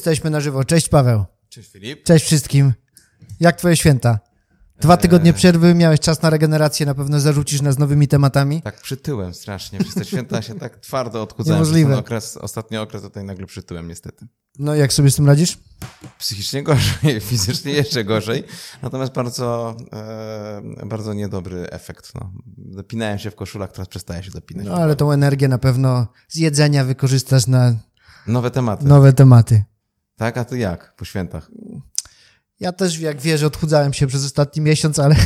Jesteśmy na żywo. Cześć Paweł. Cześć Filip. Cześć wszystkim. Jak twoje święta? Dwa tygodnie przerwy, miałeś czas na regenerację, na pewno zarzucisz nas nowymi tematami. Tak przytyłem strasznie. Przez te święta się tak twardo odchudzałem. Niemożliwe. Okres, ostatni okres tutaj nagle przytyłem niestety. No jak sobie z tym radzisz? Psychicznie gorzej, fizycznie jeszcze gorzej. Natomiast bardzo, e, bardzo niedobry efekt. No. Dopinałem się w koszulach, teraz przestaję się dopinać. No ale tą energię na pewno z jedzenia wykorzystasz na Nowe tematy. nowe tematy. Tak, a ty jak po świętach? Ja też, jak wiesz, odchudzałem się przez ostatni miesiąc, ale,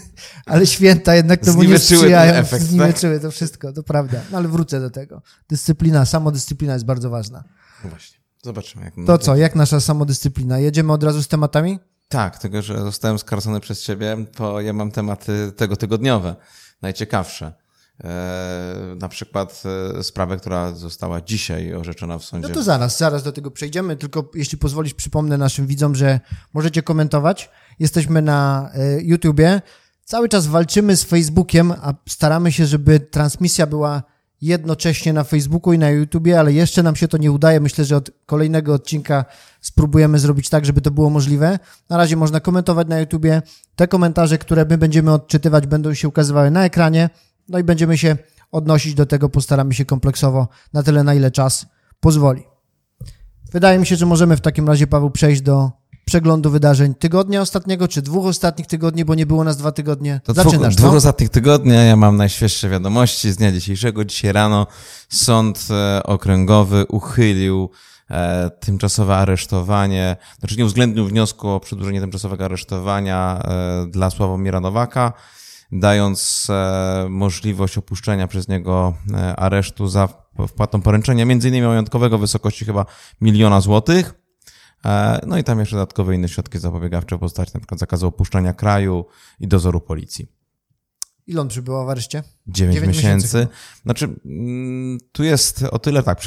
ale święta jednak temu nie ten sprzyjają. tak? Zniweczyły to wszystko, to prawda. No ale wrócę do tego. Dyscyplina, samodyscyplina jest bardzo ważna. No właśnie. Zobaczymy. Jak To co, jak nasza samodyscyplina? Jedziemy od razu z tematami? Tak, tylko że zostałem skarcony przez ciebie, to ja mam tematy tego tygodniowe, najciekawsze. E, na przykład e, sprawę, która została dzisiaj orzeczona w sądzie. No to zaraz, zaraz do tego przejdziemy, tylko jeśli pozwolisz, przypomnę naszym widzom, że możecie komentować. Jesteśmy na e, YouTubie. Cały czas walczymy z Facebookiem, a staramy się, żeby transmisja była jednocześnie na Facebooku i na YouTubie, ale jeszcze nam się to nie udaje. Myślę, że od kolejnego odcinka spróbujemy zrobić tak, żeby to było możliwe. Na razie można komentować na YouTubie. Te komentarze, które my będziemy odczytywać, będą się ukazywały na ekranie. No i będziemy się odnosić do tego, postaramy się kompleksowo na tyle, na ile czas pozwoli. Wydaje mi się, że możemy w takim razie, Paweł, przejść do przeglądu wydarzeń tygodnia ostatniego, czy dwóch ostatnich tygodni, bo nie było nas dwa tygodnie. To Zaczynasz, dwóch, dwóch no? ostatnich tygodni, ja mam najświeższe wiadomości z dnia dzisiejszego. Dzisiaj rano sąd e, okręgowy uchylił e, tymczasowe aresztowanie, znaczy nie uwzględnił wniosku o przedłużenie tymczasowego aresztowania e, dla Sławomira Nowaka, dając e, możliwość opuszczenia przez niego e, aresztu za wpłatą poręczenia, między innymi majątkowego wysokości chyba miliona złotych. E, No i tam jeszcze dodatkowe inne środki zapobiegawcze w postaci przykład zakazu opuszczania kraju i dozoru policji. Ile on przybyła w areszcie? 9 Dziewięć miesięcy. miesięcy Znaczy, mm, tu jest o tyle tak.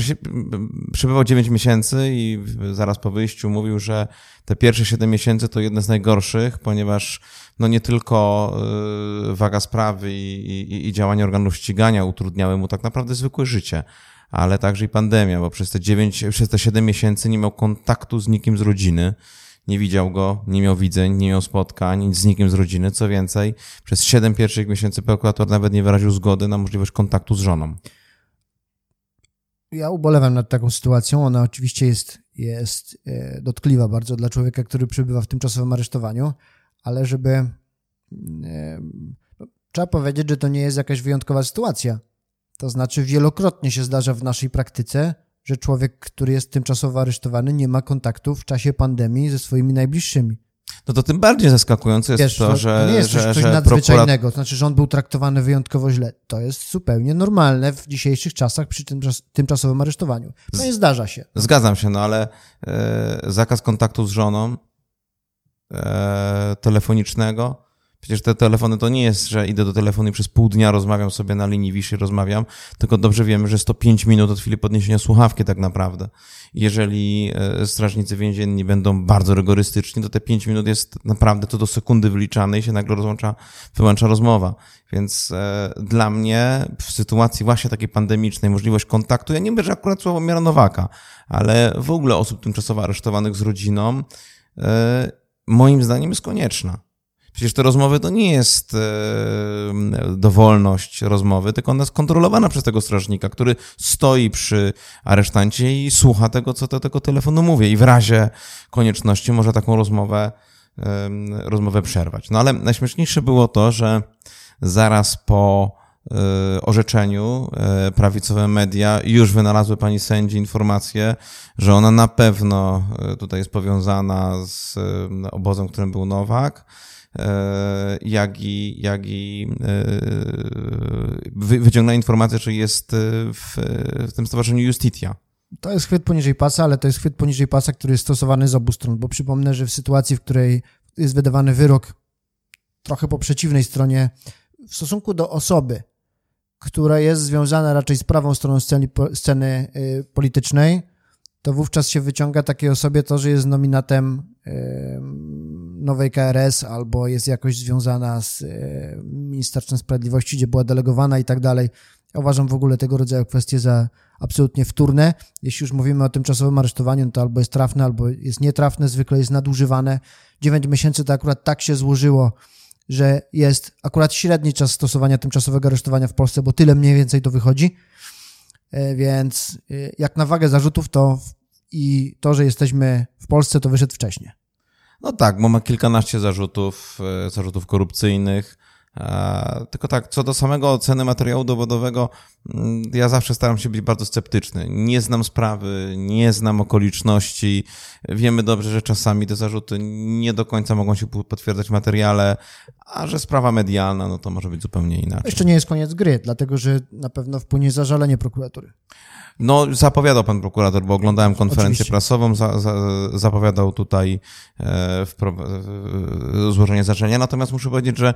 Przebywał 9 miesięcy i zaraz po wyjściu mówił, że te pierwsze 7 miesięcy to jedne z najgorszych, ponieważ no nie tylko y, waga sprawy i, i, i działania organów ścigania utrudniały mu tak naprawdę zwykłe życie, ale także i pandemia, bo przez te 9, przez te 7 miesięcy nie miał kontaktu z nikim z rodziny. Nie widział go, nie miał widzeń, nie miał spotkań z nikim z rodziny. Co więcej, przez 7 pierwszych miesięcy prokurator nawet nie wyraził zgody na możliwość kontaktu z żoną. Ja ubolewam nad taką sytuacją. Ona oczywiście jest, jest e, dotkliwa bardzo dla człowieka, który przebywa w tymczasowym aresztowaniu, ale żeby. e, no, Trzeba powiedzieć, że to nie jest jakaś wyjątkowa sytuacja. To znaczy, wielokrotnie się zdarza w naszej praktyce, że człowiek, który jest tymczasowo aresztowany, nie ma kontaktu w czasie pandemii ze swoimi najbliższymi. No to tym bardziej zaskakujące jest Wiesz, to, że, to nie jest coś, że, coś że prokurat... nadzwyczajnego, to znaczy, że on był traktowany wyjątkowo źle. To jest zupełnie normalne w dzisiejszych czasach przy tym tymczasowym aresztowaniu. To nie zdarza się. Zgadzam się, no ale e, zakaz kontaktu z żoną e, telefonicznego. Przecież te telefony to nie jest, że idę do telefonu i przez pół dnia rozmawiam sobie na linii Wiszy, rozmawiam, tylko dobrze wiemy, że 105 minut od chwili podniesienia słuchawki tak naprawdę. Jeżeli e, strażnicy więzienni będą bardzo rygorystyczni, to te 5 minut jest naprawdę to do sekundy wyliczane i się nagle rozłącza, wyłącza rozmowa. Więc e, dla mnie w sytuacji właśnie takiej pandemicznej możliwość kontaktu, ja nie że akurat Sławomira Nowaka, ale w ogóle osób tymczasowo aresztowanych z rodziną, e, moim zdaniem jest konieczna. Przecież te rozmowy to nie jest e, dowolność rozmowy, tylko ona jest kontrolowana przez tego strażnika, który stoi przy aresztancie i słucha tego, co do tego telefonu mówię i w razie konieczności może taką rozmowę, rozmowę przerwać. No ale najśmieszniejsze było to, że zaraz po e, orzeczeniu e, prawicowe media już wynalazły pani sędzi informację, że ona na pewno tutaj jest powiązana z obozem, którym był Nowak, jak i, jak i e, wy- wyciągnęła informację, że jest e, w, w tym stowarzyszeniu Justitia. To jest chwyt poniżej pasa, ale to jest chwyt poniżej pasa, który jest stosowany z obu stron, bo przypomnę, że w sytuacji, w której jest wydawany wyrok trochę po przeciwnej stronie, w stosunku do osoby, która jest związana raczej z prawą stroną sceny, sceny politycznej, to wówczas się wyciąga takiej osobie to, że jest nominatem nowej KRS albo jest jakoś związana z y, Ministerstwem Sprawiedliwości, gdzie była delegowana i tak dalej. Ja uważam w ogóle tego rodzaju kwestie za absolutnie wtórne. Jeśli już mówimy o tymczasowym aresztowaniu, to albo jest trafne, albo jest nietrafne, zwykle jest nadużywane. 9 miesięcy to akurat tak się złożyło, że jest akurat średni czas stosowania tymczasowego aresztowania w Polsce, bo tyle mniej więcej to wychodzi. E, więc e, jak na wagę zarzutów, to i to, że jesteśmy w Polsce, to wyszedł wcześniej. No tak, bo ma kilkanaście zarzutów, e, zarzutów korupcyjnych. Tylko tak, co do samego oceny materiału dowodowego, mm, ja zawsze staram się być bardzo sceptyczny. Nie znam sprawy, nie znam okoliczności. Wiemy dobrze, że czasami te zarzuty nie do końca mogą się potwierdzać w materiale, a że sprawa medialna, no to może być zupełnie inaczej. Jeszcze nie jest koniec gry, dlatego że na pewno wpłynie zażalenie prokuratury. No, zapowiadał pan prokurator, bo oglądałem konferencję Oczywiście. prasową, za, za, zapowiadał tutaj e, e, złożenie zaczenia. Natomiast muszę powiedzieć, że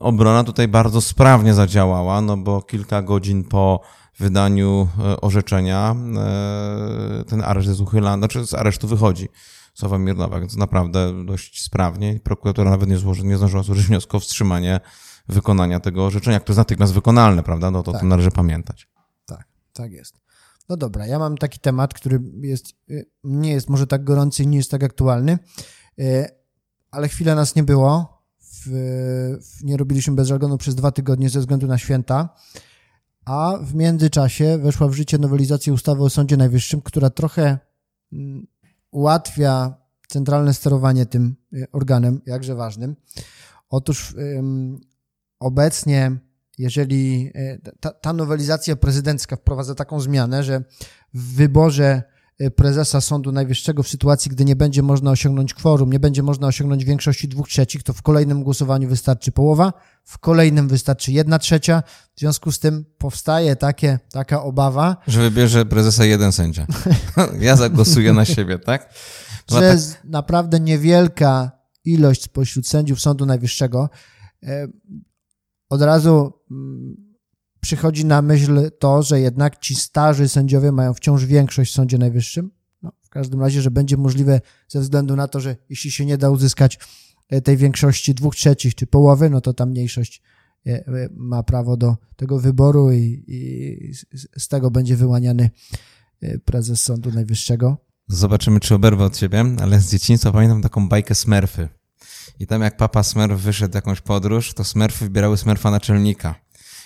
obrona tutaj bardzo sprawnie zadziałała, no bo kilka godzin po wydaniu e, orzeczenia e, ten areszt jest uchylany, znaczy z aresztu wychodzi Sławomir Nowak, więc naprawdę dość sprawnie. Prokuratura nawet nie, złoży, nie zdążyła złożyć wniosku o wstrzymanie wykonania tego orzeczenia, które jest natychmiast wykonalne, prawda? No to tak. o tym należy pamiętać. Tak, tak jest. No dobra, ja mam taki temat, który jest, y, nie jest może tak gorący i nie jest tak aktualny, y, ale chwilę nas nie było. W, w, nie robiliśmy bez żargonu przez dwa tygodnie ze względu na święta, a w międzyczasie weszła w życie nowelizacja ustawy o Sądzie Najwyższym, która trochę mm, ułatwia centralne sterowanie tym y, organem, jakże ważnym. Otóż obecnie jeżeli e, ta, ta nowelizacja prezydencka wprowadza taką zmianę, że w wyborze e, prezesa Sądu Najwyższego w sytuacji, gdy nie będzie można osiągnąć kworum, nie będzie można osiągnąć większości dwóch trzecich, to w kolejnym głosowaniu wystarczy połowa, w kolejnym wystarczy jedna trzecia. W związku z tym powstaje takie, taka obawa. Że wybierze prezesa jeden sędzia. ja zagłosuję na siebie, tak? że tak... naprawdę niewielka ilość spośród sędziów Sądu Najwyższego e, od razu mm, przychodzi na myśl to, że jednak ci starzy sędziowie mają wciąż większość w Sądzie Najwyższym. No, w każdym razie, że będzie możliwe ze względu na to, że jeśli się nie da uzyskać e, tej większości dwóch trzecich czy połowy, no to ta mniejszość e, e, ma prawo do tego wyboru i, i z tego będzie wyłaniany prezes Sądu Najwyższego. Zobaczymy, czy oberwę od ciebie, ale z dzieciństwa pamiętam taką bajkę Smurfy. I tam jak papa Smurf wyszedł jakąś podróż, to Smurfy wybierały Smurfa naczelnika.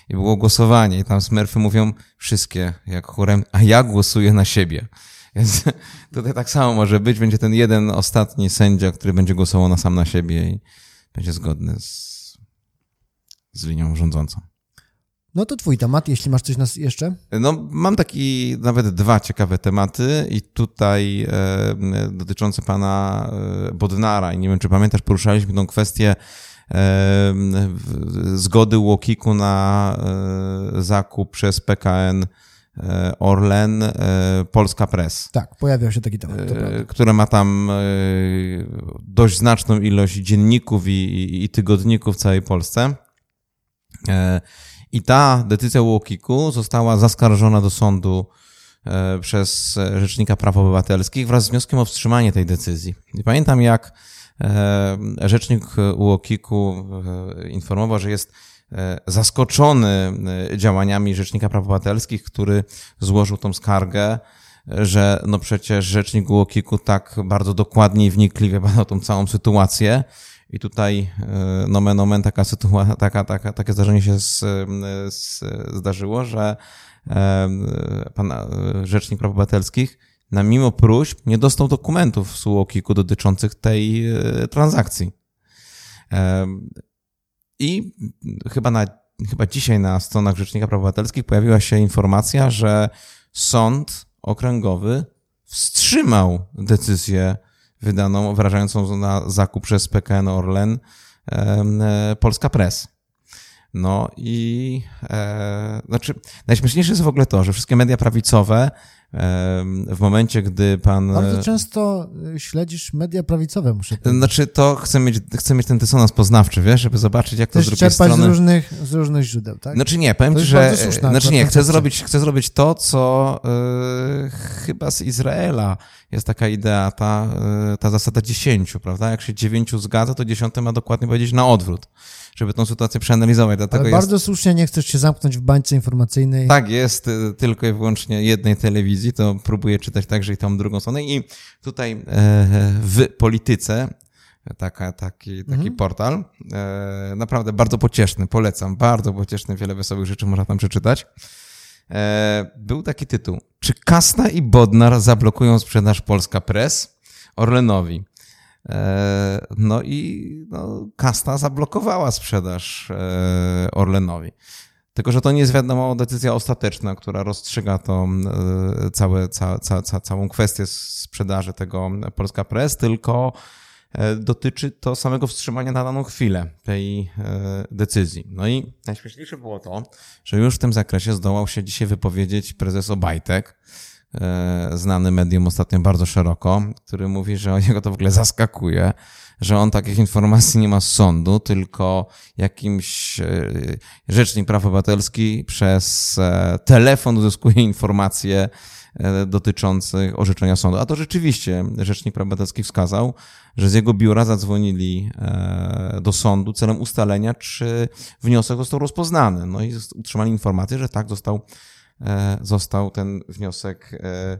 I było głosowanie i tam Smurfy mówią wszystkie jak chórem, a ja głosuję na siebie. Więc tutaj tak samo może być. Będzie ten jeden ostatni sędzia, który będzie głosował na sam na siebie i będzie zgodny z, z linią rządzącą. No to twój temat, jeśli masz coś nas jeszcze. No, mam taki nawet dwa ciekawe tematy i tutaj e, dotyczące pana e, Bodnara i nie wiem, czy pamiętasz, poruszaliśmy tą kwestię e, zgody Łokiku na e, zakup przez PKN e, Orlen e, Polska Press. Tak, pojawiał się taki temat. Które ma tam dość znaczną ilość dzienników i, i, i tygodników w całej Polsce. I ta decyzja Łokiku została zaskarżona do sądu e, przez Rzecznika Praw Obywatelskich wraz z wnioskiem o wstrzymanie tej decyzji. I pamiętam, jak e, Rzecznik Łokiku e, informował, że jest zaskoczony działaniami Rzecznika Praw Obywatelskich, który złożył tą skargę, że no przecież Rzecznik Łokiku tak bardzo dokładnie i wnikliwie badał tą całą sytuację, i tutaj e, nomen omen taka sytuacja, taka, taka, takie zdarzenie się z, z, zdarzyło, że e, pan e, Rzecznik Praw Obywatelskich na mimo próśb nie dostał dokumentów z UOKiK-u dotyczących tej transakcji. I chyba, na, chyba dzisiaj na stronach Rzecznika Praw Obywatelskich pojawiła się informacja, że sąd okręgowy wstrzymał decyzję wydaną, wyrażającą na zakup przez PKN Orlen e, Polska Press. No i e, znaczy, najśmieszniejsze jest w ogóle to, że wszystkie media prawicowe w momencie, gdy pan... Bardzo często śledzisz media prawicowe, muszę powiedzieć. Znaczy, to chcę mieć, chcę mieć ten dysonans poznawczy, wiesz, żeby zobaczyć, jak to z drugiej strony... z różnych, z różnych źródeł, tak? Znaczy nie, powiem ci, że... Znaczy nie, chcę zrobić, chcę zrobić to, co yy, chyba z Izraela jest taka idea, ta, yy, ta zasada dziesięciu, prawda? Jak się dziewięciu zgadza, to dziesiąte ma dokładnie powiedzieć na odwrót żeby tą sytuację przeanalizować. Dlatego Ale jest... bardzo słusznie nie chcesz się zamknąć w bańce informacyjnej. Tak, jest y, tylko i wyłącznie jednej telewizji, to próbuję czytać także i tą drugą stronę. I tutaj e, w polityce taka, taki, taki mhm. portal. E, naprawdę bardzo pocieszny, polecam. Bardzo pocieszny, wiele wesołych rzeczy można tam przeczytać. E, był taki tytuł. Czy Kasta i Bodnar zablokują sprzedaż Polska Press Orlenowi? E, no i no, Kasta zablokowała sprzedaż e, Orlenowi. Tylko, że to nie jest wiadomo decyzja ostateczna, która rozstrzyga e, całe, ca, ca, ca, całą kwestię sprzedaży tego Polska Press, tylko dotyczy to samego wstrzymania na daną chwilę tej e, decyzji. No i najśmieszniejsze było to, że już w tym zakresie zdołał się dzisiaj wypowiedzieć prezes Obajtek, e, znany medium ostatnio bardzo szeroko, który mówi, że jego to w ogóle zaskakuje, że on takich informacji nie ma z sądu, tylko jakimś rzecznik praw obywatelskich przez telefon uzyskuje informacje dotyczących orzeczenia sądu. A to rzeczywiście rzecznik praw obywatelskich wskazał, że z jego biura zadzwonili e, do sądu celem ustalenia, czy wniosek został rozpoznany. No i utrzymali informację, że tak został, e, został ten wniosek e,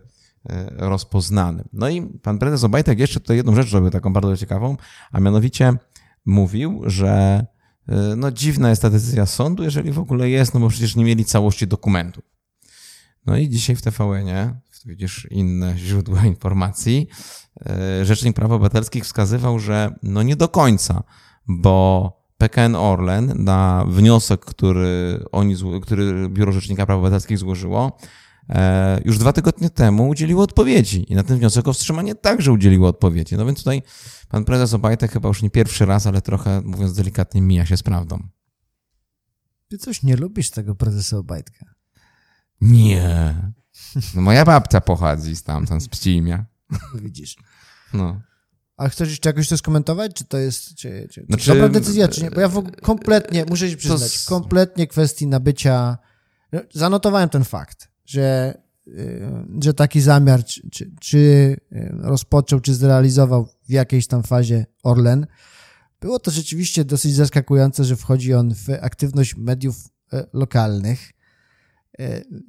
rozpoznany. No i pan prezes Obajtek jeszcze tutaj jedną rzecz zrobił, taką bardzo ciekawą, a mianowicie mówił, że no dziwna jest ta decyzja sądu, jeżeli w ogóle jest, no bo przecież nie mieli całości dokumentów. No i dzisiaj w TVN-ie, widzisz inne źródła informacji, E, Rzecznik Praw Obywatelskich wskazywał, że no nie do końca, bo PKN Orlen na wniosek, który, oni, który Biuro Rzecznika Praw Obywatelskich złożyło, e, już dwa tygodnie temu udzieliło odpowiedzi i na ten wniosek o wstrzymanie także udzieliło odpowiedzi. No więc tutaj pan prezes Obajtek chyba już nie pierwszy raz, ale trochę, mówiąc delikatnie, mija się z prawdą. Ty coś nie lubisz tego prezesa Obajtka? Nie. No moja babcia pochodzi stamtąd, z Pcimia. Widzisz. No. A chcesz jeszcze jakoś to skomentować? Czy to jest czy, czy, znaczy, dobra decyzja, czy nie? Bo ja w ogóle kompletnie, muszę się przyznać, to... kompletnie kwestii nabycia... No, zanotowałem ten fakt, że, y, że taki zamiar, czy, czy, czy y, rozpoczął, czy zrealizował w jakiejś tam fazie Orlen. Było to rzeczywiście dosyć zaskakujące, że wchodzi on w aktywność mediów y, lokalnych E,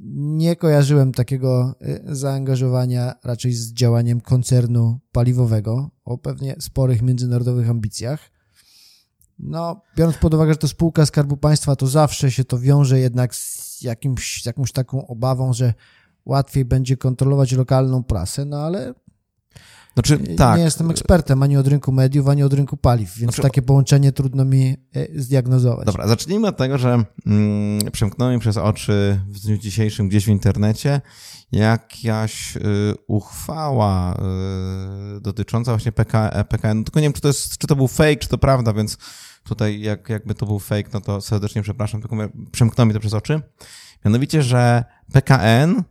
nie kojarzyłem takiego e, zaangażowania raczej z działaniem koncernu paliwowego o pewnie sporych międzynarodowych ambicjach. No, biorąc pod uwagę, że to spółka Skarbu Państwa, to zawsze się to wiąże jednak z, jakimś, jakąś taką obawą, że łatwiej będzie kontrolować lokalną prasę, no ale znaczy, tak. Nie jestem ekspertem ani od rynku mediów, ani od rynku paliw, więc znaczy, takie połączenie trudno mi e, zdiagnozować. Dobra, zacznijmy od tego, że mm, przemknęło mi przez oczy w dniu dzisiejszym gdzieś w internecie jakaś y, uchwała y, dotycząca właśnie PK, PKN. No, tylko nie wiem, czy to, jest, czy to był fake, czy to prawda, więc tutaj jak, jakby to był fake, no to serdecznie przepraszam, tylko przemknęło mi to przez oczy. Mianowicie, że PKN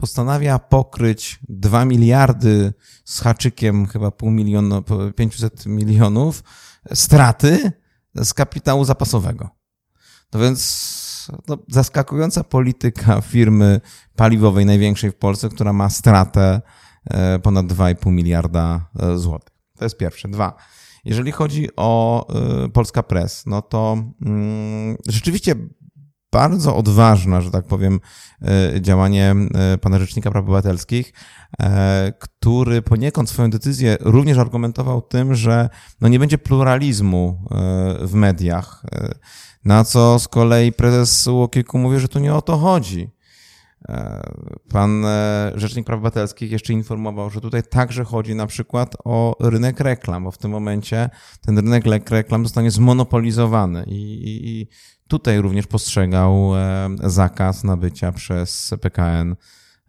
postanawia pokryć 2 miliardy z haczykiem chyba pół miliona, 500 milionów straty z kapitału zapasowego. No więc no, zaskakująca polityka firmy paliwowej największej w Polsce, która ma stratę e, ponad 2,5 miliarda e, złotych. To jest pierwsze. Dwa. Jeżeli chodzi o e, Polska Press, no to mm, rzeczywiście bardzo odważne, że tak powiem, e, działanie e, pana Rzecznika Praw Obywatelskich, e, który poniekąd swoją decyzję również argumentował tym, że no nie będzie pluralizmu w mediach, na co z kolei prezes Łokiku mówi, że tu nie o to chodzi. Pan Rzecznik Praw Obywatelskich jeszcze informował, że tutaj także chodzi na przykład o rynek reklam, bo w tym momencie ten rynek reklam zostanie zmonopolizowany i, i, i Tutaj również postrzegał e, zakaz nabycia przez PKN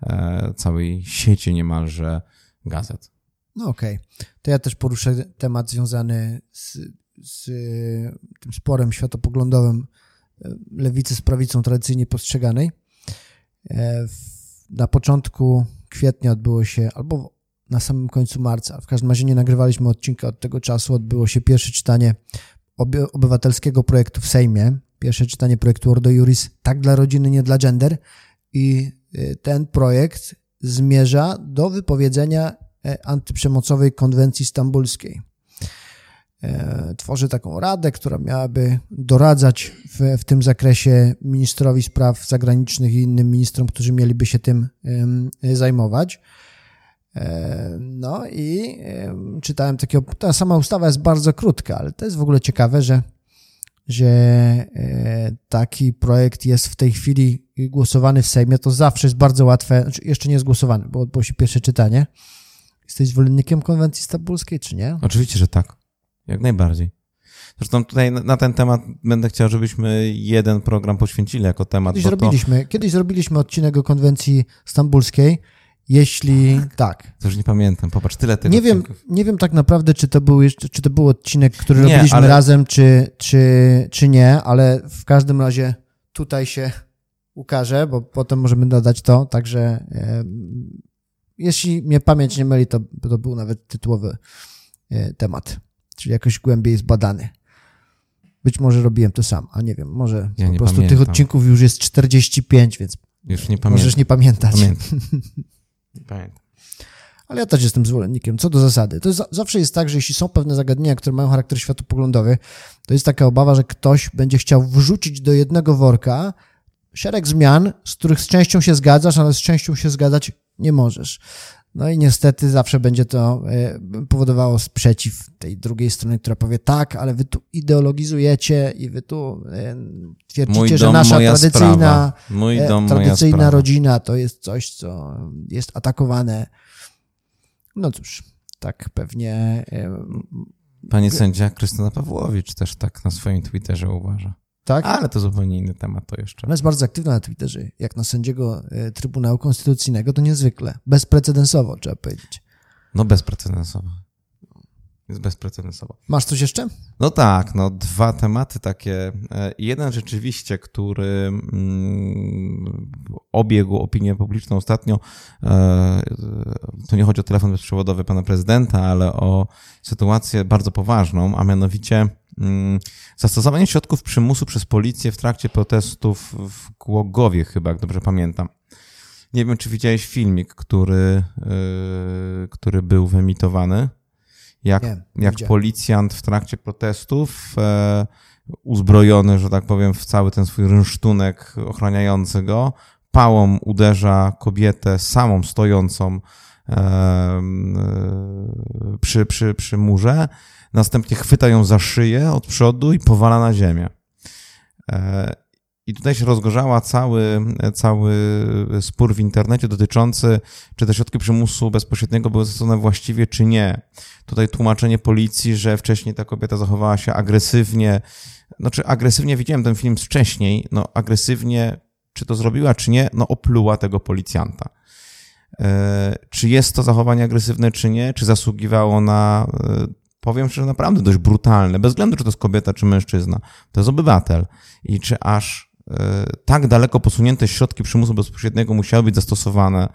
e, całej sieci niemalże gazet. No okej. Okay. To ja też poruszę temat związany z, z tym sporem światopoglądowym e, lewicy z prawicą tradycyjnie postrzeganej. Na początku kwietnia odbyło się, albo na samym końcu marca, w każdym razie nie nagrywaliśmy odcinka od tego czasu, odbyło się pierwsze czytanie obywatelskiego projektu w Sejmie, pierwsze czytanie projektu Ordo Juris Tak dla rodziny, nie dla gender i y, ten projekt zmierza do wypowiedzenia e, antyprzemocowej konwencji stambulskiej. e, tworzy taką radę, która miałaby doradzać w, w tym zakresie ministrowi spraw zagranicznych i innym ministrom, którzy mieliby się tym zajmować. E, no i czytałem takiego, ta sama ustawa jest bardzo krótka, ale to jest w ogóle ciekawe, że, że e, taki projekt jest w tej chwili głosowany w Sejmie. To zawsze jest bardzo łatwe, znaczy jeszcze nie jest głosowany, bo odbyło się pierwsze czytanie. Jesteś zwolennikiem konwencji stambulskiej, czy nie? Oczywiście, że tak. Jak najbardziej. Zresztą tutaj na ten temat będę chciał, żebyśmy jeden program poświęcili jako temat. Kiedyś, to... kiedyś zrobiliśmy odcinek o konwencji stambulskiej jeśli tak. To już nie pamiętam, popatrz, tyle tych nie wiem, nie wiem tak naprawdę, czy to był, jeszcze, czy to był odcinek, który nie, robiliśmy ale... razem, czy, czy, czy nie, ale w każdym razie tutaj się ukaże, bo potem możemy dodać to, także e, jeśli mnie pamięć nie myli, to, to był nawet tytułowy e, temat, czyli jakoś głębiej zbadany. Być może robiłem to sam, a nie wiem, może ja po prostu pamiętam. tych odcinków już jest 45, więc już nie pamiętam. możesz nie pamiętać. Pamiętam. Pamiętam. Ale ja też jestem zwolennikiem. Co do zasady. To jest, zawsze jest tak, że jeśli są pewne zagadnienia, które mają charakter światopoglądowy, to jest taka obawa, że ktoś będzie chciał wrzucić do jednego worka szereg zmian, z których z częścią się zgadzasz, ale z częścią się zgadzać nie możesz. No i niestety zawsze będzie to e, powodowało sprzeciw tej drugiej strony, która powie tak, ale wy tu ideologizujecie i wy tu e, twierdzicie, że nasza tradycyjna, e, dom, tradycyjna rodzina to jest coś, co jest atakowane. No cóż, tak pewnie. Pani sędzia Krystyna Pawłowicz też tak na swoim Twitterze uważa. Tak? Ale to zupełnie inny temat to jeszcze. Ona jest bardzo aktywna na Twitterze. Jak na sędziego e, Trybunału Konstytucyjnego, to niezwykle. Bezprecedensowo, trzeba powiedzieć. No bezprecedensowo. Jest bezprecedensowo. Masz coś jeszcze? No tak, no dwa tematy takie. E, jeden rzeczywiście, który mm, obiegł opinię publiczną ostatnio, e, to nie chodzi o telefon bezprzewodowy pana prezydenta, ale o sytuację bardzo poważną, a mianowicie zastosowanie środków przymusu przez policję w trakcie protestów w Głogowie chyba, jak dobrze pamiętam. Nie wiem, czy widziałeś filmik, który, e, który był wyemitowany jak, Wiem, jak policjant w trakcie protestów, e, uzbrojony, że tak powiem, w cały ten swój rynsztunek ochraniający go, pałą uderza kobietę samą stojącą e, e, przy, przy, przy murze, następnie chwyta ją za szyję od przodu i powala na ziemię. E, i tutaj się rozgorzała cały, cały spór w internecie dotyczący, czy te środki przymusu bezpośredniego były zastosowane właściwie, czy nie. Tutaj tłumaczenie policji, że wcześniej ta kobieta zachowała się agresywnie. Znaczy, agresywnie widziałem ten film wcześniej. No, agresywnie, czy to zrobiła, czy nie, no, opluła tego policjanta. E, czy jest to zachowanie agresywne, czy nie? Czy zasługiwało na, e, powiem szczerze, naprawdę dość brutalne, bez względu, czy to jest kobieta, czy mężczyzna. To jest obywatel. I czy aż E, tak daleko posunięte środki przymusu bezpośredniego musiały być zastosowane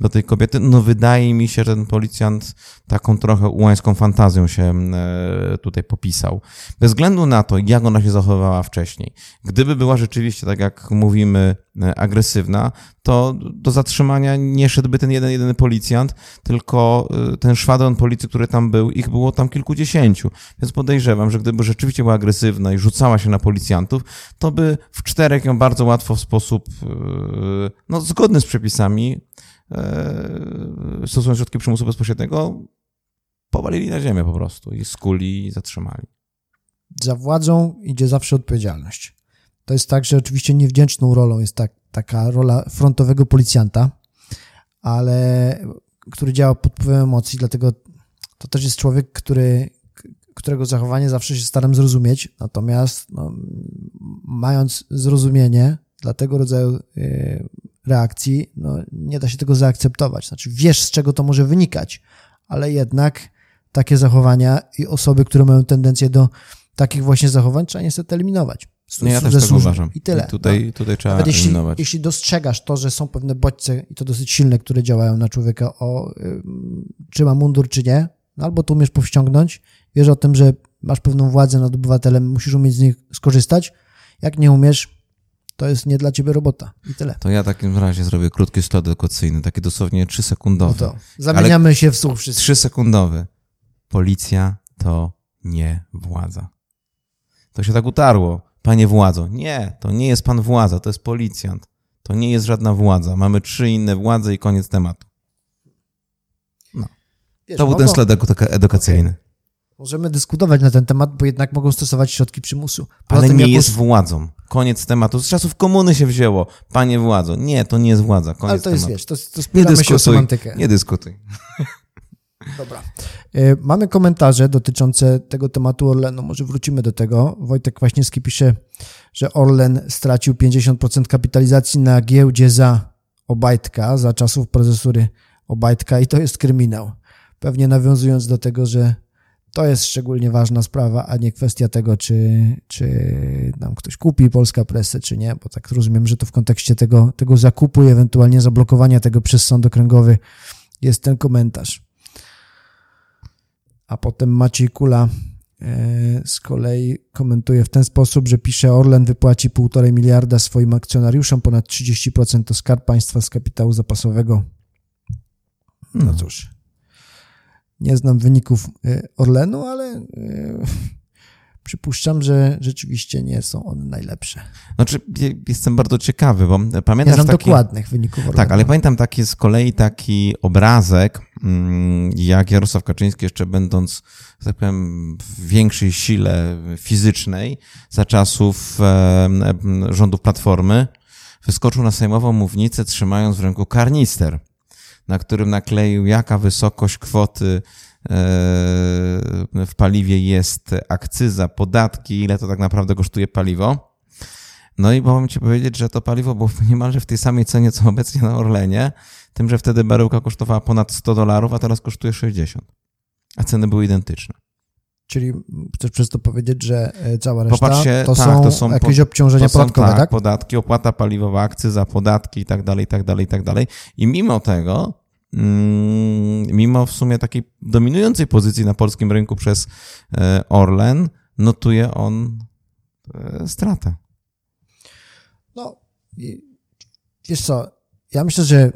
do tej kobiety, no wydaje mi się, że ten policjant taką trochę ułańską fantazją się e, tutaj popisał. Bez względu na to, jak ona się zachowywała wcześniej. Gdyby była rzeczywiście, tak jak mówimy, e, agresywna, to do zatrzymania nie szedłby ten jeden, jedyny policjant, tylko e, ten szwadron policji, który tam był, ich było tam kilkudziesięciu. Więc podejrzewam, że gdyby rzeczywiście była agresywna i rzucała się na policjantów, to by w czterech ją bardzo łatwo w sposób no, zgodny z przepisami stosując środki przymusu bezpośredniego, powalili na ziemię po prostu i skuli i zatrzymali. Za władzą idzie zawsze odpowiedzialność. To jest tak, że oczywiście niewdzięczną rolą jest tak, taka rola frontowego policjanta, ale który działa pod wpływem emocji, dlatego to też jest człowiek, który, którego zachowanie zawsze się staram zrozumieć, natomiast no, mając zrozumienie dla tego rodzaju y, reakcji, no, nie da się tego zaakceptować. Znaczy, wiesz, z czego to może wynikać, ale jednak takie zachowania i osoby, które mają tendencję do takich właśnie zachowań, trzeba niestety eliminować. no ja też tak uważam. I tyle. I tutaj, no. tutaj trzeba Nawet eliminować. Jeśli, dostrzegasz to, że są pewne bodźce i to dosyć silne, które działają na człowieka, o y, czy ma mundur, czy nie, no albo to umiesz powściągnąć, wiesz o tym, że masz pewną władzę nad obywatelem, musisz umieć z nich skorzystać. Jak nie umiesz, to jest nie dla ciebie robota i tyle. To ja w takim razie zrobię krótki slot edukacyjny, taki dosłownie 3 sekundowy. No to zamieniamy się w słuch wszyscy. 3 sekundowy. Policja to nie władza. To się tak utarło. Panie władzo. Nie, to nie jest pan władza, to jest policjant. To nie jest żadna władza. Mamy trzy inne władze i koniec tematu. No. Wiesz, To był mogą- ten sled eduka- edukacyjny. Możemy dyskutować na ten temat, bo jednak mogą stosować środki przymusu. Poza Ale tym, nie jest władzą. Koniec tematu. Z czasów komuny się wzięło. Panie władzo. Nie, to nie jest władza. Koniec Ale to jest, tematu. wiesz, to, to Nie spieramy się o semantykę. Nie dyskutuj. Dobra. E, Mamy komentarze dotyczące tego tematu Orlenu. Może wrócimy do tego. Wojtek Kwaśniewski pisze, że Orlen stracił 50% kapitalizacji na giełdzie za Obajtka, za czasów prezesury Obajtka i to jest kryminał. Pewnie nawiązując do tego, że to jest szczególnie ważna sprawa, a nie kwestia tego, czy, czy nam ktoś kupi Polska Presę, czy nie, bo tak rozumiem, że to w kontekście tego, tego zakupu i ewentualnie zablokowania tego przez sąd okręgowy jest ten komentarz. A potem Maciej Kula e, z kolei komentuje w ten sposób, że pisze Orlen wypłaci 1,5 miliarda swoim akcjonariuszom, ponad 30% to skarb państwa z kapitału zapasowego. No cóż, nie znam wyników e, Orlenu, ale e, przypuszczam, że rzeczywiście nie są one najlepsze. Znaczy, je- jestem bardzo ciekawy, bo Nie pamiętasz znam taki... dokładnych wyników Orlenu. Tak, ale pamiętam taki z kolei taki obrazek, mm, jak Jarosław Kaczyński jeszcze będąc, że tak powiem, w większej sile fizycznej za czasów rządów Platformy, wyskoczył na sejmową mównicę trzymając w ręku karnister, na którym nakleił jaka wysokość kwoty e, w paliwie jest akcyza, podatki, ile to tak naprawdę kosztuje paliwo. No i mogę ci powiedzieć, że to paliwo było niemalże w tej samej cenie, co obecnie na Orlenie, tym, że wtedy baryłka kosztowała ponad 100 dolarów, a teraz kosztuje 60. A ceny były identyczne. Czyli chcesz przez to powiedzieć, że e, cała reszta Popatrzcie, to, tak, są to są jakieś obciążenia są, podatkowe, tak? podatki, opłata paliwowa, akcyza, podatki i tak dalej, i tak dalej, i tak dalej. I mimo tego, mm, mimo w sumie takiej dominującej pozycji na polskim rynku przez e, Orlen, notuje on e, stratę. No, wiesz co, ja myślę, że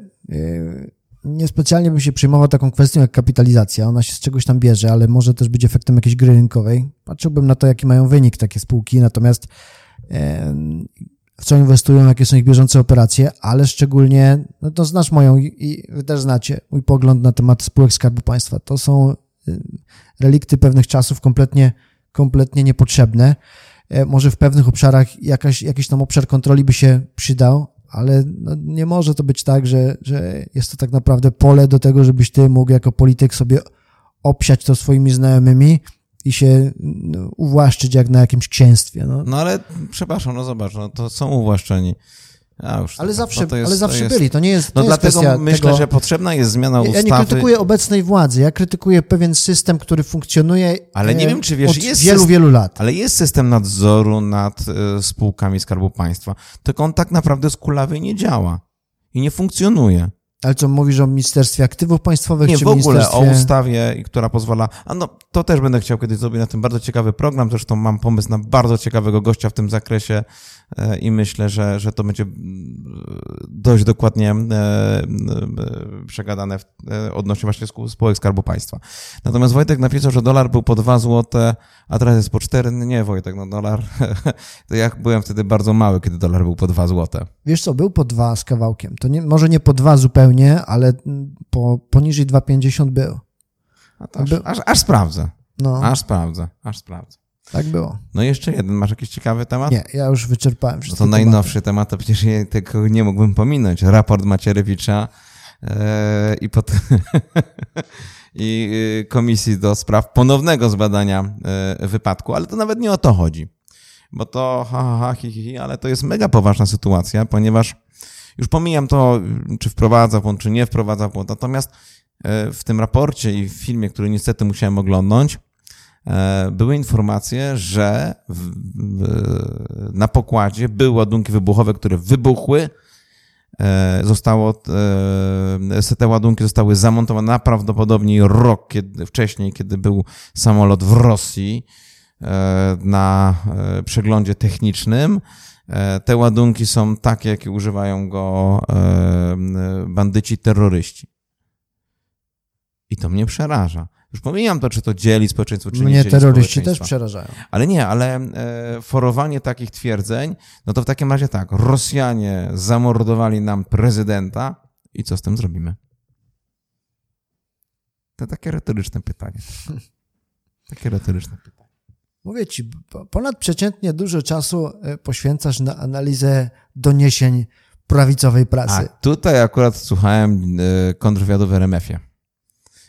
niespecjalnie bym się przejmował taką kwestią jak kapitalizacja. Ona się z czegoś tam bierze, ale może też być efektem jakiejś gry rynkowej. Patrzyłbym na to, jaki mają wynik takie spółki, natomiast yy, w co inwestują, jakie są ich bieżące operacje, ale szczególnie, no to znasz moją i, wy też znacie mój pogląd na temat spółek Skarbu Państwa. To są yy, relikty pewnych czasów kompletnie, kompletnie niepotrzebne. E, może w pewnych obszarach jakaś, jakiś tam obszar kontroli by się przydał, ale no nie może to być tak, że, że jest to tak naprawdę pole do tego, żebyś ty mógł jako polityk sobie obsiać to swoimi znajomymi i się no, uwłaszczyć jak na jakimś księstwie. No. No ale przepraszam, no zobacz, no to są uwłaszczeni. Ale no zawsze, to jest- ale zawsze jest- byli. To nie jest, to No jest dlatego myślę, tego... że potrzebna jest zmiana Ja, ja ustawy. nie krytykuję obecnej władzy, ja krytykuję pewien system, który funkcjonuje Ale nie e, wiem, czy wiesz, od jest wielu, system- wielu lat. Ale jest system nadzoru nad e, spółkami Skarbu Państwa. Tylko on tak naprawdę z kulawy nie działa i nie funkcjonuje. Ale co, mówisz o Ministerstwie Aktywów Państwowych, Nie, czy w ogóle o Ministerstwie... ustawie, i która pozwala. A no, to też będę chciał kiedyś zrobić na tym bardzo ciekawy program. Zresztą mam pomysł na bardzo ciekawego gościa w tym zakresie i myślę, że, że to będzie mm, dość dokładnie e, przegadane e, odnośnie właśnie spółek Skarbu Państwa. Natomiast Wojtek napisał, że dolar był po 2 złote, a teraz jest po 4. Nie, Wojtek, no dolar. To ja byłem wtedy bardzo mały, kiedy dolar był po 2 złote. Wiesz co, był po dwa z kawałkiem. To nie, może nie po dwa zupełnie, ale po, poniżej 2,50 był. Aż, By- aż, aż sprawdzę. No, Aż sprawdzę. Aż sprawdzę. Tak było. No i jeszcze jeden. Masz jakiś ciekawy temat? Nie, ja już wyczerpałem No wszystkie to najnowszy temat, to przecież ja tego nie mógłbym pominąć. Raport Macierewicza e, i, pod, i y, Komisji do Spraw ponownego zbadania e, wypadku, ale to nawet nie o to chodzi. Bo to ha, ha, ha, hi, hi, hi, ale to jest mega poważna sytuacja, ponieważ już pomijam to, czy wprowadza błąd, czy nie wprowadza błąd, natomiast e, w tym raporcie i w filmie, który niestety musiałem oglądnąć, były informacje, że w, w, na pokładzie były ładunki wybuchowe, które wybuchły. E, Zostało, e, te ładunki zostały zamontowane prawdopodobnie rok kiedy, wcześniej, kiedy był samolot w Rosji e, na e, przeglądzie technicznym. E, Te ładunki są takie, jakie używają go e, bandyci terroryści. I to mnie przeraża. Już pomijam to, czy to dzieli społeczeństwo, czy nie Mnie dzieli terroryści też przerażają. Ale nie, ale e, forowanie takich twierdzeń, no to w takim razie tak, Rosjanie zamordowali nam prezydenta i co z tym zrobimy? To takie retoryczne pytanie. Takie retoryczne pytanie. Mówię ci, po- ponadprzeciętnie dużo czasu e, poświęcasz na analizę doniesień prawicowej A prasy. tutaj akurat słuchałem e, kontrwywiadu w RMF-ie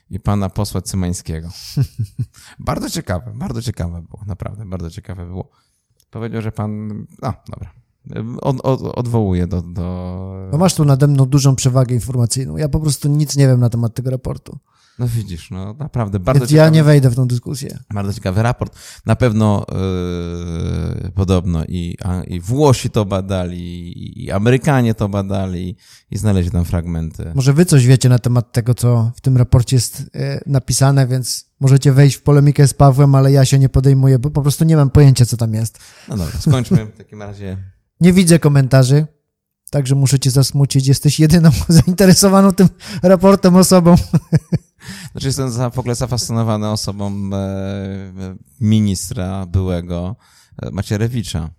i pana posła Cymańskiego. bardzo ciekawe, bardzo ciekawe było, naprawdę, bardzo ciekawe było. Powiedział, że pan, no dobra, od, od, odwołuje do, do... Bo masz tu nade mną dużą przewagę informacyjną. Ja po prostu nic nie wiem na temat tego raportu. No widzisz, no naprawdę, bardzo Więc ciekawe. ja nie wejdę w tą dyskusję. Bardzo ciekawy raport. Na pewno yy, podobno i, a, i Włosi to badali, i, Amerykanie to badali i znaleźli tam fragmenty. Może wy coś wiecie na temat tego, co w tym raporcie jest e, napisane, więc możecie wejść w polemikę z Pawłem, ale ja się nie podejmuję, bo po prostu nie mam pojęcia, co tam jest. No dobra, skończmy w takim razie. Nie widzę komentarzy, także muszę cię zasmucić. Jesteś jedyną zainteresowaną tym raportem osobą. Znaczy jestem za, w ogóle zafascynowany osobą e, ministra byłego e, Macierewicza.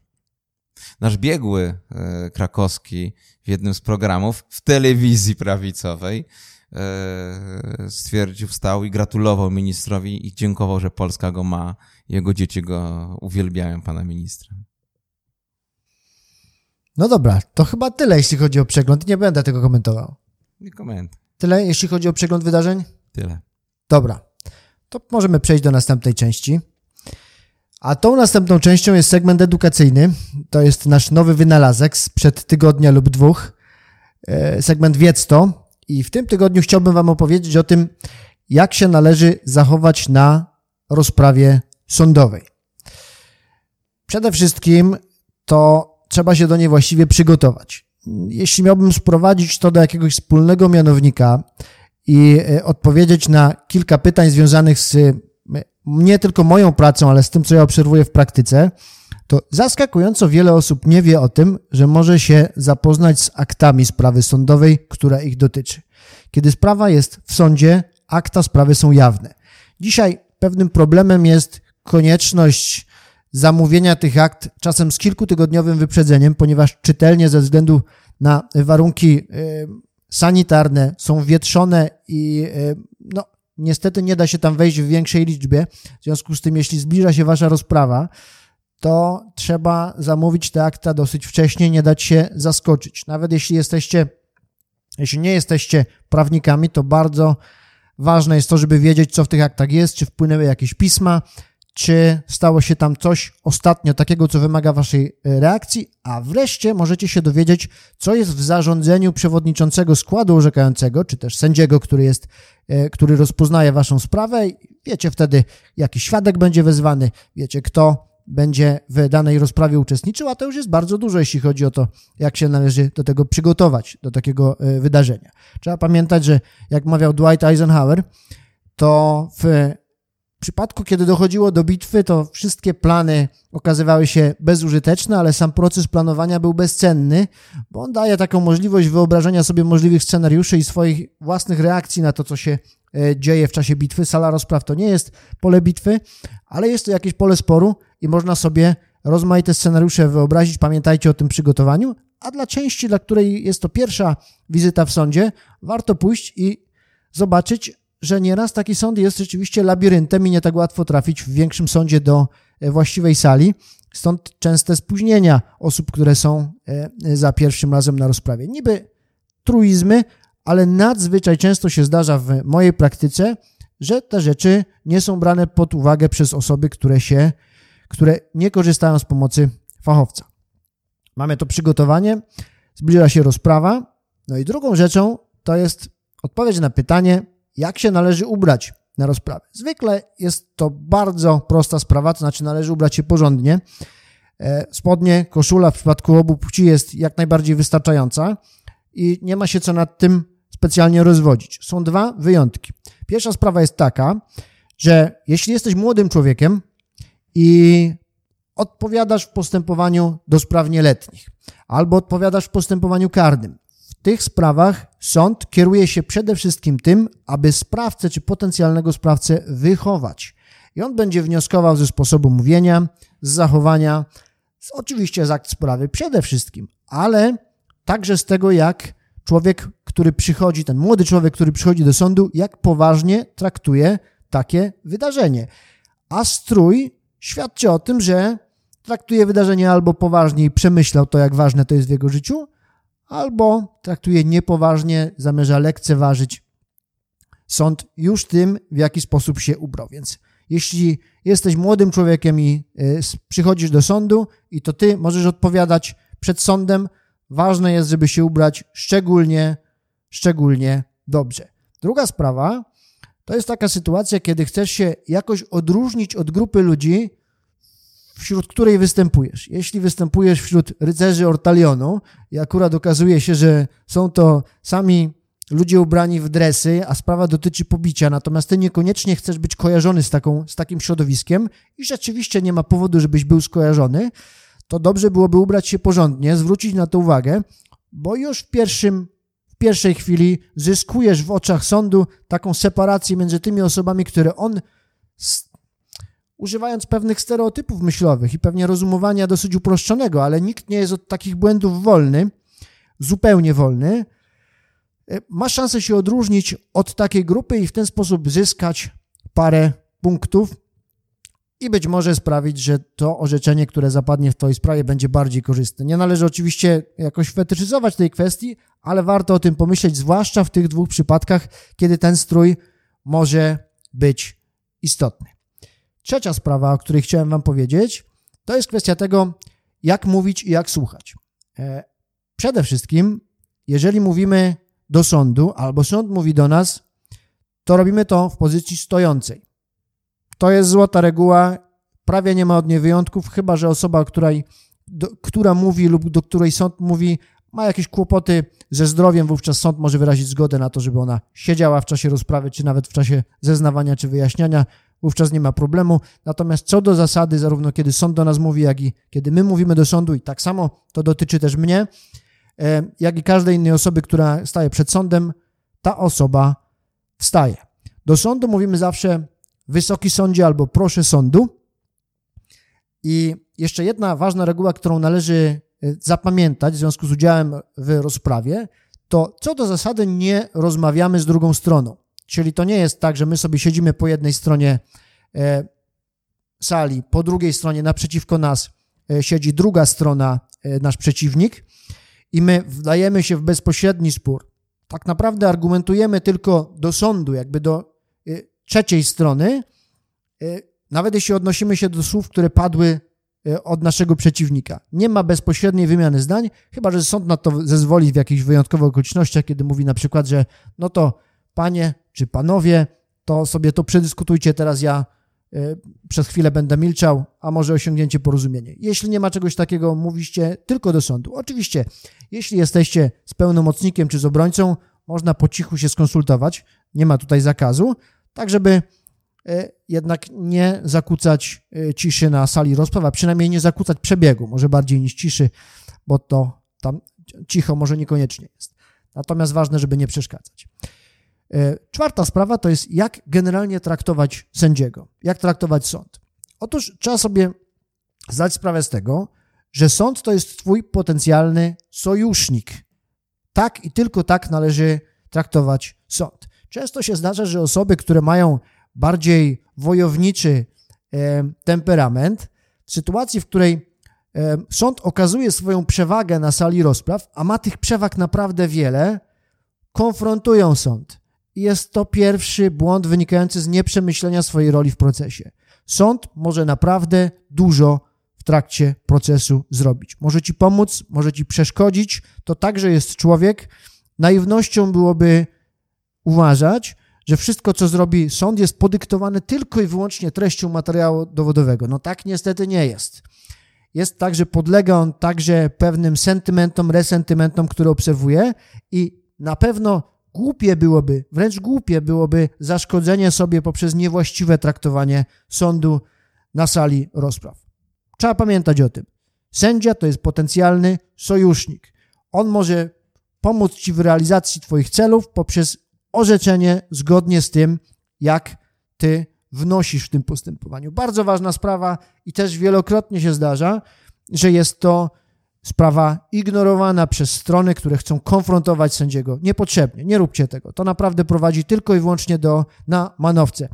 Nasz biegły e, krakowski w jednym z programów w telewizji prawicowej e, stwierdził, wstał i gratulował ministrowi i dziękował, że Polska go ma. Jego dzieci go uwielbiają, pana ministra. No dobra, to chyba tyle, jeśli chodzi o przegląd. Nie będę tego komentował. Nie komentuj. Tyle, jeśli chodzi o przegląd wydarzeń? Tyle. Dobra, to możemy przejść do następnej części. A tą następną częścią jest segment edukacyjny. To jest nasz nowy wynalazek sprzed tygodnia lub dwóch. E, Segment Wiedz to. I w tym tygodniu chciałbym Wam opowiedzieć o tym, jak się należy zachować na rozprawie sądowej. Przede wszystkim to trzeba się do niej właściwie przygotować. Jeśli miałbym sprowadzić to do jakiegoś wspólnego mianownika, i e, odpowiedzieć na kilka pytań związanych z nie tylko moją pracą, ale z tym, co ja obserwuję w praktyce, to zaskakująco wiele osób nie wie o tym, że może się zapoznać z aktami sprawy sądowej, która ich dotyczy. Kiedy sprawa jest w sądzie, akta sprawy są jawne. Dzisiaj pewnym problemem jest konieczność zamówienia tych akt czasem z kilkutygodniowym wyprzedzeniem, ponieważ czytelnie ze względu na warunki e, sanitarne są wietrzone i e, no, niestety nie da się tam wejść w większej liczbie. W związku z tym, jeśli zbliża się wasza rozprawa, to trzeba zamówić te akta dosyć wcześnie, nie dać się zaskoczyć. Nawet jeśli jesteście, jeśli nie jesteście prawnikami, to bardzo ważne jest to, żeby wiedzieć, co w tych aktach jest, czy wpłynęły jakieś pisma, czy stało się tam coś ostatnio takiego, co wymaga waszej e, reakcji, a wreszcie możecie się dowiedzieć, co jest w zarządzeniu przewodniczącego składu orzekającego, czy też sędziego, który jest, e, który rozpoznaje waszą sprawę. Wiecie wtedy, jaki świadek będzie wezwany, wiecie, kto będzie w danej rozprawie uczestniczył, a to już jest bardzo dużo, jeśli chodzi o to, jak się należy do tego przygotować, do takiego e, wydarzenia. Trzeba pamiętać, że jak mawiał Dwight Eisenhower, to w w przypadku, kiedy dochodziło do bitwy, to wszystkie plany okazywały się bezużyteczne, ale sam proces planowania był bezcenny, bo on daje taką możliwość wyobrażenia sobie możliwych scenariuszy i swoich własnych reakcji na to, co się e, dzieje w czasie bitwy. Sala rozpraw to nie jest pole bitwy, ale jest to jakieś pole sporu i można sobie rozmaite scenariusze wyobrazić. Pamiętajcie o tym przygotowaniu, a dla części, dla której jest to pierwsza wizyta w sądzie, warto pójść i zobaczyć, że nieraz taki sąd jest rzeczywiście labiryntem i nie tak łatwo trafić w większym sądzie do e, właściwej sali. Stąd częste spóźnienia osób, które są e, za pierwszym razem na rozprawie. Niby truizmy, ale nadzwyczaj często się zdarza w mojej praktyce, że te rzeczy nie są brane pod uwagę przez osoby, które się, które nie korzystają z pomocy fachowca. Mamy to przygotowanie, zbliża się rozprawa. No i drugą rzeczą to jest odpowiedź na pytanie, jak się należy ubrać na rozprawę. Zwykle jest to bardzo prosta sprawa, to znaczy należy ubrać się porządnie. E, spodnie, koszula w przypadku obu płci jest jak najbardziej wystarczająca i nie ma się co nad tym specjalnie rozwodzić. Są dwa wyjątki. Pierwsza sprawa jest taka, że jeśli jesteś młodym człowiekiem i odpowiadasz w postępowaniu do spraw nieletnich albo odpowiadasz w postępowaniu karnym, tych sprawach sąd kieruje się przede wszystkim tym, aby sprawcę czy potencjalnego sprawcę wychować. I on będzie wnioskował ze sposobu mówienia, z zachowania, z, oczywiście z akt sprawy przede wszystkim, ale także z tego, jak człowiek, który przychodzi, ten młody człowiek, który przychodzi do sądu, jak poważnie traktuje takie wydarzenie. A strój świadczy o tym, że traktuje wydarzenie albo poważnie i przemyślał to, jak ważne to jest w jego życiu, albo traktuje niepoważnie, zamierza lekceważyć sąd już tym, w jaki sposób się ubrał. Więc jeśli jesteś młodym człowiekiem i y, przychodzisz do sądu i to ty możesz odpowiadać przed sądem, ważne jest, żeby się ubrać szczególnie, szczególnie dobrze. Druga sprawa to jest taka sytuacja, kiedy chcesz się jakoś odróżnić od grupy ludzi, wśród której występujesz. Jeśli występujesz wśród rycerzy Ortalionu i akurat okazuje się, że są to sami ludzie ubrani w dresy, a sprawa dotyczy pobicia, natomiast ty niekoniecznie chcesz być kojarzony z, taką, z takim środowiskiem i rzeczywiście nie ma powodu, żebyś był skojarzony, to dobrze byłoby ubrać się porządnie, zwrócić na to uwagę, bo już w pierwszym w pierwszej chwili zyskujesz w oczach sądu taką separację między tymi osobami, które on używając pewnych stereotypów myślowych i pewnie rozumowania dosyć uproszczonego, ale nikt nie jest od takich błędów wolny, zupełnie wolny, e, ma szansę się odróżnić od takiej grupy i w ten sposób zyskać parę punktów i być może sprawić, że to orzeczenie, które zapadnie w Twojej sprawie, będzie bardziej korzystne. Nie należy oczywiście jakoś fetyszyzować tej kwestii, ale warto o tym pomyśleć, zwłaszcza w tych dwóch przypadkach, kiedy ten strój może być istotny. Trzecia sprawa, o której chciałem Wam powiedzieć, to jest kwestia tego, jak mówić i jak słuchać. E, przede wszystkim, jeżeli mówimy do sądu, albo sąd mówi do nas, to robimy to w pozycji stojącej. To jest złota reguła, prawie nie ma od niej wyjątków, chyba że osoba, której, do, która mówi lub do której sąd mówi, ma jakieś kłopoty ze zdrowiem, wówczas sąd może wyrazić zgodę na to, żeby ona siedziała w czasie rozprawy, czy nawet w czasie zeznawania czy wyjaśniania wówczas nie ma problemu. Natomiast co do zasady, zarówno kiedy sąd do nas mówi, jak i kiedy my mówimy do sądu, i tak samo to dotyczy też mnie, e, jak i każdej innej osoby, która staje przed sądem, ta osoba wstaje. Do sądu mówimy zawsze wysoki sądzie albo proszę sądu. I jeszcze jedna ważna reguła, którą należy e, zapamiętać w związku z udziałem w rozprawie, to co do zasady nie rozmawiamy z drugą stroną. Czyli to nie jest tak, że my sobie siedzimy po jednej stronie e, sali, po drugiej stronie naprzeciwko nas e, siedzi druga strona, e, nasz przeciwnik, i my wdajemy się w bezpośredni spór. Tak naprawdę argumentujemy tylko do sądu, jakby do trzeciej strony, nawet jeśli odnosimy się do słów, które padły od naszego przeciwnika. Nie ma bezpośredniej wymiany zdań, chyba że sąd na to zezwoli w jakichś wyjątkowych okolicznościach, kiedy mówi na przykład, że no to panie czy panowie, to sobie to przedyskutujcie, teraz ja e, przez chwilę będę milczał, a może osiągnięcie porozumienia. Jeśli nie ma czegoś takiego, mówiście tylko do sądu. Oczywiście, jeśli jesteście z pełnomocnikiem czy z obrońcą, można po cichu się skonsultować, nie ma tutaj zakazu, tak żeby e, jednak nie zakłócać e, ciszy na sali rozpraw, a przynajmniej nie zakłócać przebiegu, może bardziej niż ciszy, bo to tam cicho może niekoniecznie jest. Natomiast ważne, żeby nie przeszkadzać. E, czwarta sprawa to jest, jak generalnie traktować sędziego, jak traktować sąd. Otóż trzeba sobie zdać sprawę z tego, że sąd to jest Twój potencjalny sojusznik. Tak i tylko tak należy traktować sąd. Często się zdarza, że osoby, które mają bardziej wojowniczy e, temperament, w sytuacji, w której e, sąd okazuje swoją przewagę na sali rozpraw, a ma tych przewag naprawdę wiele, konfrontują sąd jest to pierwszy błąd wynikający z nieprzemyślenia swojej roli w procesie. Sąd może naprawdę dużo w trakcie procesu zrobić. Może ci pomóc, może ci przeszkodzić. To także jest człowiek. Naiwnością byłoby uważać, że wszystko, co zrobi sąd, jest podyktowane tylko i wyłącznie treścią materiału dowodowego. No tak niestety nie jest. Jest tak, że podlega on także pewnym sentymentom, resentymentom, które obserwuje i na pewno Głupie byłoby, wręcz głupie byłoby zaszkodzenie sobie poprzez niewłaściwe traktowanie sądu na sali rozpraw. Trzeba pamiętać o tym. Sędzia to jest potencjalny sojusznik. On może pomóc Ci w realizacji Twoich celów poprzez orzeczenie zgodnie z tym, jak Ty wnosisz w tym postępowaniu. Bardzo ważna sprawa i też wielokrotnie się zdarza, że jest to sprawa ignorowana przez strony, które chcą konfrontować sędziego. Niepotrzebnie, nie róbcie tego. To naprawdę prowadzi tylko i wyłącznie do, na manowce.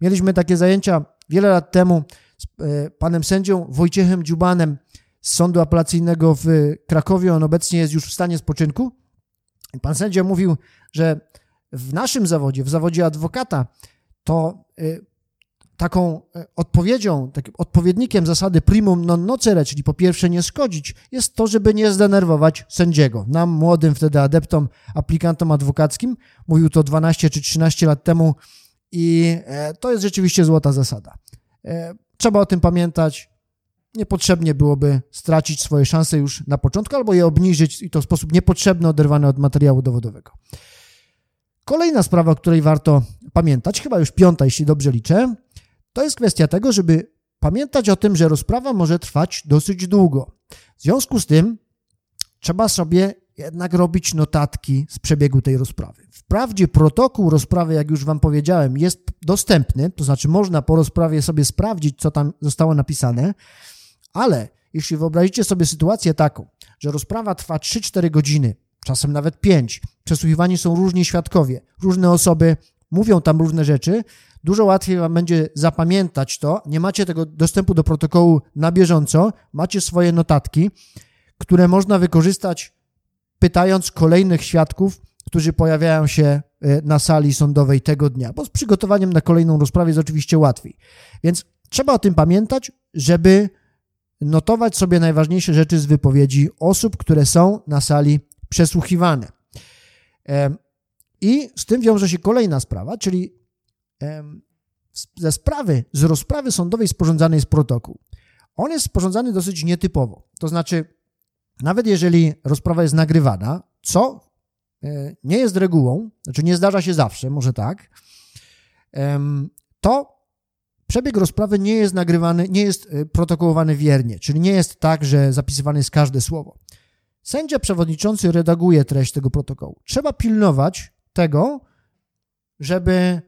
Mieliśmy takie zajęcia wiele lat temu z e, panem sędzią Wojciechem Dziubanem z Sądu Apelacyjnego w Krakowie. On obecnie jest już w stanie spoczynku. Pan sędzia mówił, że w naszym zawodzie, w zawodzie adwokata, to e, taką e, odpowiedzią, takim odpowiednikiem zasady primum non nocere, czyli po pierwsze nie szkodzić, jest to, żeby nie zdenerwować sędziego. Nam, młodym wtedy adeptom, aplikantom adwokackim, mówił to 12 czy 13 lat temu i e, to jest rzeczywiście złota zasada. E, trzeba o tym pamiętać. Niepotrzebnie byłoby stracić swoje szanse już na początku albo je obniżyć i to w sposób niepotrzebny, oderwany od materiału dowodowego. Kolejna sprawa, o której warto pamiętać, chyba już piąta, jeśli dobrze liczę, to jest kwestia tego, żeby pamiętać o tym, że rozprawa może trwać dosyć długo. W związku z tym trzeba sobie jednak robić notatki z przebiegu tej rozprawy. Wprawdzie protokół rozprawy, jak już Wam powiedziałem, jest dostępny, to znaczy można po rozprawie sobie sprawdzić, co tam zostało napisane, ale jeśli wyobrazicie sobie sytuację taką, że rozprawa trwa 3-4 godziny, czasem nawet 5, przesłuchiwani są różni świadkowie, różne osoby mówią tam różne rzeczy, dużo łatwiej Wam będzie zapamiętać to. Nie macie tego dostępu do protokołu na bieżąco, macie swoje notatki, które można wykorzystać pytając kolejnych świadków, którzy pojawiają się e, na sali sądowej tego dnia, bo z przygotowaniem na kolejną rozprawę jest oczywiście łatwiej. Więc trzeba o tym pamiętać, żeby notować sobie najważniejsze rzeczy z wypowiedzi osób, które są na sali przesłuchiwane. I z tym wiąże się kolejna sprawa, czyli ze sprawy, z rozprawy sądowej sporządzany jest protokół. On jest sporządzany dosyć nietypowo. To znaczy, nawet jeżeli rozprawa jest nagrywana, co e, nie jest regułą, znaczy nie zdarza się zawsze, może tak, to przebieg rozprawy nie jest nagrywany, nie jest e, protokołowany wiernie, czyli nie jest tak, że zapisywane jest każde słowo. Sędzia przewodniczący redaguje treść tego protokołu. Trzeba pilnować tego, żeby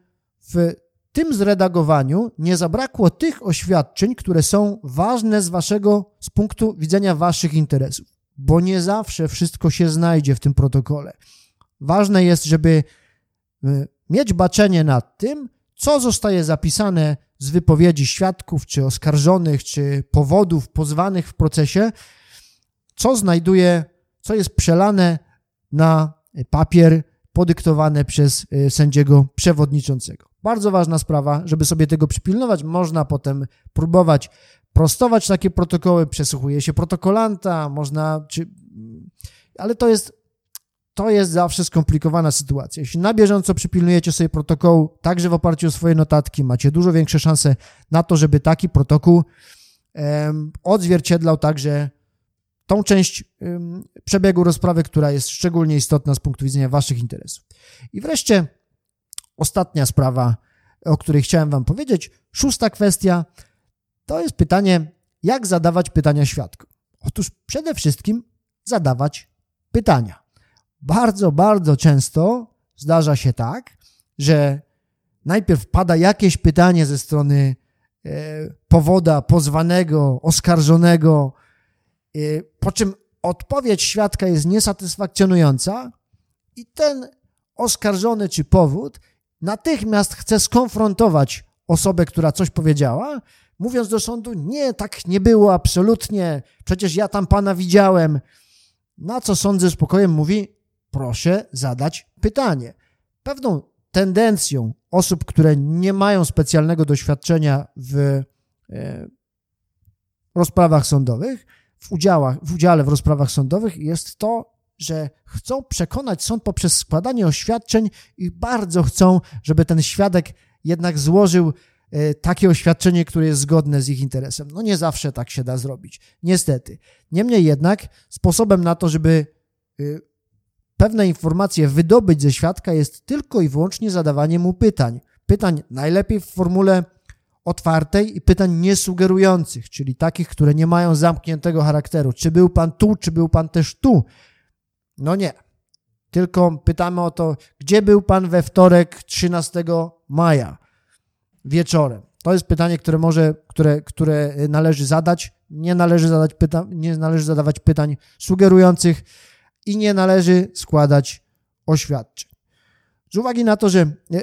w tym zredagowaniu nie zabrakło tych oświadczeń, które są ważne z waszego, z punktu widzenia waszych interesów, bo nie zawsze wszystko się znajdzie w tym protokole. Ważne jest, żeby y, mieć baczenie nad tym, co zostaje zapisane z wypowiedzi świadków, czy oskarżonych, czy powodów pozwanych w procesie, co znajduje, co jest przelane na papier podyktowane przez y, sędziego przewodniczącego. Bardzo ważna sprawa, żeby sobie tego przypilnować. Można potem próbować prostować takie protokoły, przesłuchuje się protokolanta, można, czy, ale to jest, to jest zawsze skomplikowana sytuacja. Jeśli na bieżąco przypilnujecie sobie protokołu, także w oparciu o swoje notatki, macie dużo większe szanse na to, żeby taki protokół odzwierciedlał także tą część przebiegu rozprawy, która jest szczególnie istotna z punktu widzenia waszych interesów. I wreszcie ostatnia sprawa, o której chciałem Wam powiedzieć, szósta kwestia, to jest pytanie, jak zadawać pytania świadkom. Otóż przede wszystkim zadawać pytania. Bardzo, bardzo często zdarza się tak, że najpierw pada jakieś pytanie ze strony e, powoda, pozwanego, oskarżonego, e, po czym odpowiedź świadka jest niesatysfakcjonująca i ten oskarżony czy powód natychmiast chce skonfrontować osobę, która coś powiedziała, mówiąc do sądu: Nie, tak nie było, absolutnie, przecież ja tam pana widziałem. Na co sąd ze spokojem mówi: Proszę zadać pytanie. Pewną tendencją osób, które nie mają specjalnego doświadczenia w e, rozprawach sądowych, w, udziałach, w udziale w rozprawach sądowych jest to, że chcą przekonać sąd poprzez składanie oświadczeń i bardzo chcą, żeby ten świadek jednak złożył e, takie oświadczenie, które jest zgodne z ich interesem. No nie zawsze tak się da zrobić, niestety. Niemniej jednak sposobem na to, żeby e, pewne informacje wydobyć ze świadka jest tylko i wyłącznie zadawanie mu pytań. Pytań najlepiej w formule otwartej i pytań niesugerujących, czyli takich, które nie mają zamkniętego charakteru. Czy był pan tu, czy był pan też tu? No nie. tylko pytamy o to, gdzie był pan we wtorek 13 maja wieczorem. To jest pytanie, które może, które, które należy zadać. Nie należy, zadać pyta, nie należy zadawać pytań sugerujących i nie należy składać oświadczeń. Z uwagi na to, że e,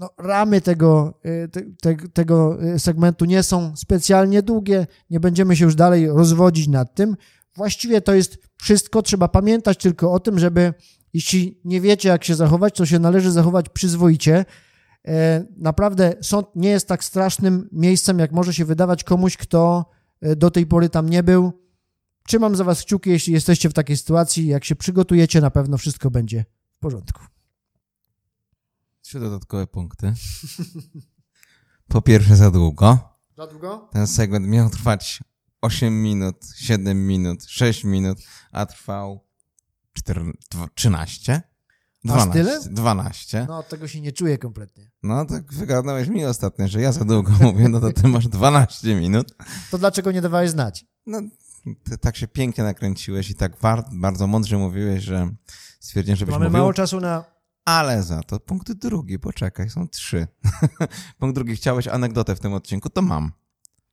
no, ramy tego, e, te, te, tego e, segmentu nie są specjalnie długie, nie będziemy się już dalej rozwodzić nad tym. Właściwie to jest wszystko. Trzeba pamiętać tylko o tym, żeby jeśli nie wiecie, jak się zachować, to się należy zachować przyzwoicie. Naprawdę sąd nie jest tak strasznym miejscem, jak może się wydawać komuś, kto do tej pory tam nie był. Trzymam za Was kciuki, jeśli jesteście w takiej sytuacji. Jak się przygotujecie, na pewno wszystko będzie w porządku. Trzy dodatkowe punkty. Po pierwsze, za długo. Za długo? Ten segment miał trwać 8 minut, 7 minut, 6 minut, a trwał 4, 13? 12. A tyle? 12. No, tego się nie czuję kompletnie. No, tak wygadałeś mi ostatnio, że ja za długo mówię, no to ty masz 12 minut. To dlaczego nie dawałeś znać? No, ty tak się pięknie nakręciłeś i tak bardzo mądrze mówiłeś, że stwierdziłem, żebyś Mamy mówił. mało czasu na ale za to punkt drugi, poczekaj, są trzy. punkt drugi, chciałeś anegdotę w tym odcinku, to mam.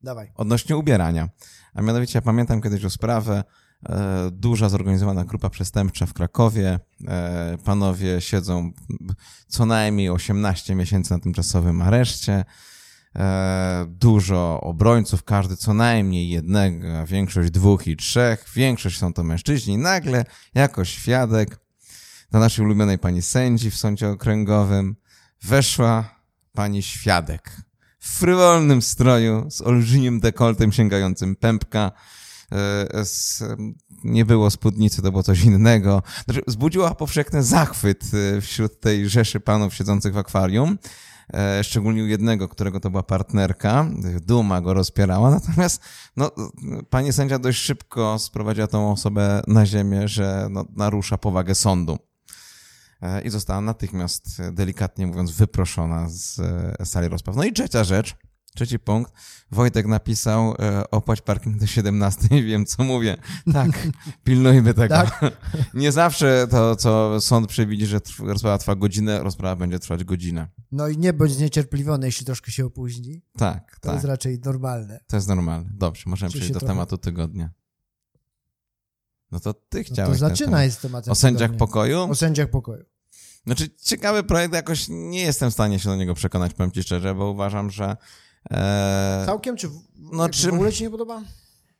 Dawaj. Odnośnie ubierania. A mianowicie ja pamiętam kiedyś o sprawę, e, duża zorganizowana grupa przestępcza w Krakowie. E, panowie siedzą co najmniej 18 miesięcy na tymczasowym areszcie. E, dużo obrońców, każdy co najmniej jednego, a większość dwóch i trzech. Większość są to mężczyźni. Nagle jako świadek do naszej ulubionej pani sędzi w sądzie okręgowym weszła pani świadek w frywolnym stroju z olbrzymim dekoltem sięgającym pępka. E, z, nie było spódnicy, to było coś innego. Znaczy, zbudziła powszechny zachwyt e, wśród tej rzeszy panów siedzących w akwarium. E, szczególnie u jednego, którego to była partnerka. Duma go rozpierała. Natomiast no, pani sędzia dość szybko sprowadziła tą osobę na ziemię, że no, narusza powagę sądu. E, i została natychmiast, e, delikatnie mówiąc, wyproszona z e, sali rozpraw. No i trzecia rzecz, trzeci punkt. Wojtek napisał opłać parking do 17 i wiem, co mówię. Tak, pilnujmy tego. Tak? Nie zawsze to, co sąd przewidzi, że rozprawa trwa godzinę, rozprawa będzie trwać godzinę. No i nie bądź zniecierpliwiony, jeśli troszkę się opóźni. Tak, to tak. jest raczej normalne. To jest normalne. Dobrze, możemy przejść do trochę... tematu tygodnia. No to ty chciałeś. No to zaczynaj z tematem. O sędziach pokoju? O sędziach pokoju. Znaczy, ciekawy projekt, jakoś nie jestem w stanie się do niego przekonać, powiem ci szczerze, bo uważam, że... E... Całkiem, czy, w... no, czy w ogóle ci nie podoba?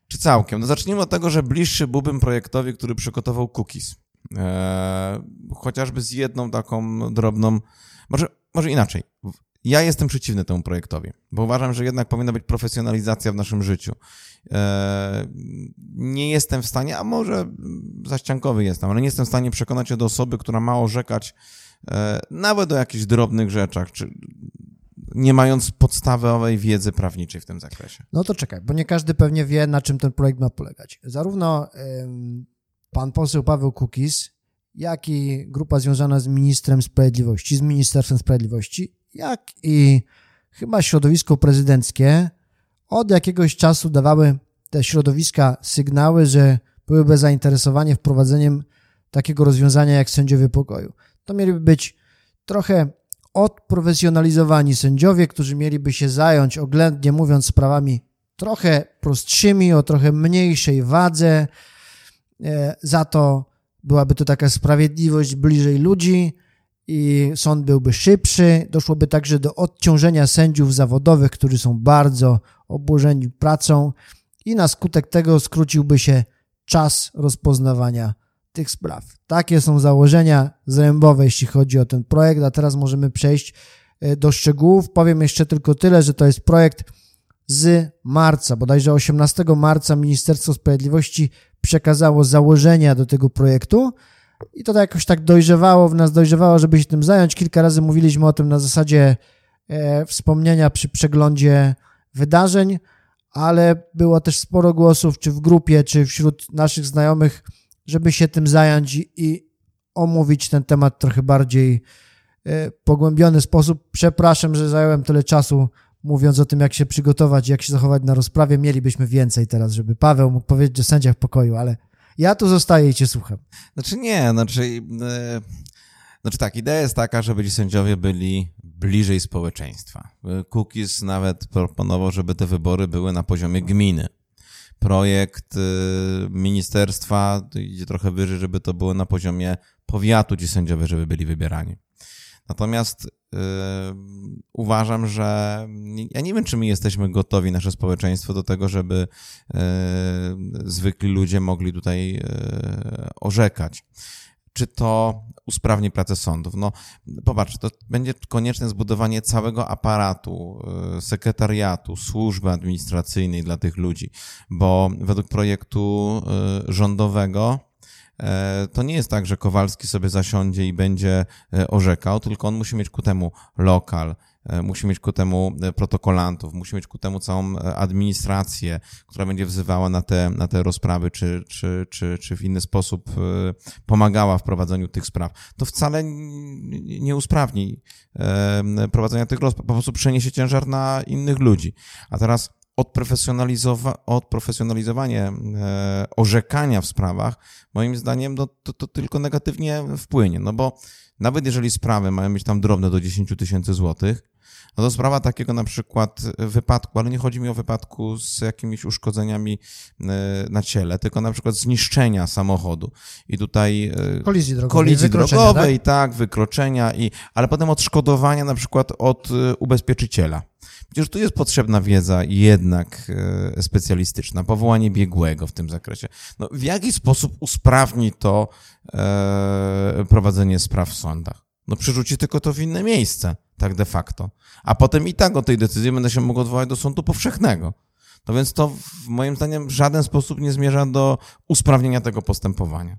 Czy całkiem? No zacznijmy od tego, że bliższy byłbym projektowi, który przygotował cookies. E... Chociażby z jedną taką drobną... Może, może inaczej. Ja jestem przeciwny temu projektowi, bo uważam, że jednak powinna być profesjonalizacja w naszym życiu. E, nie jestem w stanie, a może zaściankowy jestem, ale nie jestem w stanie przekonać się do osoby, która ma orzekać e, nawet o jakichś drobnych rzeczach, czy nie mając podstawowej wiedzy prawniczej w tym zakresie. No to czekaj, bo nie każdy pewnie wie, na czym ten projekt ma polegać. Zarówno pan poseł Paweł Kukis, jak i grupa związana z ministrem sprawiedliwości, z Ministerstwem Sprawiedliwości, jak i chyba środowisko prezydenckie od jakiegoś czasu dawały te środowiska sygnały, że byłyby zainteresowanie wprowadzeniem takiego rozwiązania jak sędziowie pokoju. To mieliby być trochę odprofesjonalizowani sędziowie, którzy mieliby się zająć, oględnie mówiąc, sprawami trochę prostszymi, o trochę mniejszej wadze. E, za to byłaby to taka sprawiedliwość bliżej ludzi, i sąd byłby szybszy. Doszłoby także do odciążenia sędziów zawodowych, którzy są bardzo oburzeni pracą i na skutek tego skróciłby się czas rozpoznawania tych spraw. Takie są założenia zrębowe, jeśli chodzi o ten projekt, a teraz możemy przejść e, do szczegółów. Powiem jeszcze tylko tyle, że to jest projekt z marca, bodajże 18 marca Ministerstwo Sprawiedliwości przekazało założenia do tego projektu, i to jakoś tak dojrzewało w nas, dojrzewało, żeby się tym zająć. Kilka razy mówiliśmy o tym na zasadzie e, wspomnienia przy przeglądzie wydarzeń, ale było też sporo głosów, czy w grupie, czy wśród naszych znajomych, żeby się tym zająć i, i omówić ten temat trochę bardziej e, pogłębiony sposób. Przepraszam, że zająłem tyle czasu mówiąc o tym, jak się przygotować, jak się zachować na rozprawie. Mielibyśmy więcej teraz, żeby Paweł mógł powiedzieć o sędziach pokoju, ale Ja tu zostaję i cię słucham. Znaczy nie, znaczy, yy, znaczy tak, idea jest taka, żeby ci sędziowie byli bliżej społeczeństwa. Cookies nawet proponował, żeby te wybory były na poziomie gminy. Projekt y, ministerstwa idzie trochę wyżej, żeby to było na poziomie powiatu ci sędziowie, żeby byli wybierani. Natomiast yy, uważam, że ja nie wiem, czy my jesteśmy gotowi, nasze społeczeństwo, do tego, żeby yy, zwykli ludzie mogli tutaj yy, orzekać. Czy to usprawni pracę sądów? No, popatrz, to będzie konieczne zbudowanie całego aparatu, sekretariatu, służby administracyjnej dla tych ludzi, bo według projektu rządowego E, to nie jest tak, że Kowalski sobie zasiądzie i będzie e, orzekał, tylko on musi mieć ku temu lokal, e, musi mieć ku temu protokolantów, musi mieć ku temu całą administrację, która będzie wzywała na te, na te rozprawy, czy, czy, czy, czy w inny sposób pomagała w prowadzeniu tych spraw. To wcale nie usprawni prowadzenia tych rozpraw, po prostu przeniesie ciężar na innych ludzi. A teraz odprofesjonalizowa odprofesjonalizowanie e, orzekania w sprawach, moim zdaniem, no, to, to tylko negatywnie wpłynie. No bo nawet jeżeli sprawy mają być tam drobne do 10 tysięcy złotych, no to sprawa takiego na przykład wypadku, ale nie chodzi mi o wypadku z jakimiś uszkodzeniami e, na ciele, tylko na przykład zniszczenia samochodu. I tutaj e, kolizji drogowej, kolizji drogowej tak? tak, wykroczenia, i, ale potem odszkodowania na przykład od ubezpieczyciela. Przecież tu jest potrzebna wiedza jednak e, specjalistyczna, powołanie biegłego w tym zakresie. No, w jaki sposób usprawni to e, prowadzenie spraw w sądach? No przerzuci tylko to w inne miejsce, tak de facto. A potem i tak o tej decyzji będę się mógł odwołać do sądu powszechnego. No więc to w moim zdaniem w żaden sposób nie zmierza do usprawnienia tego postępowania.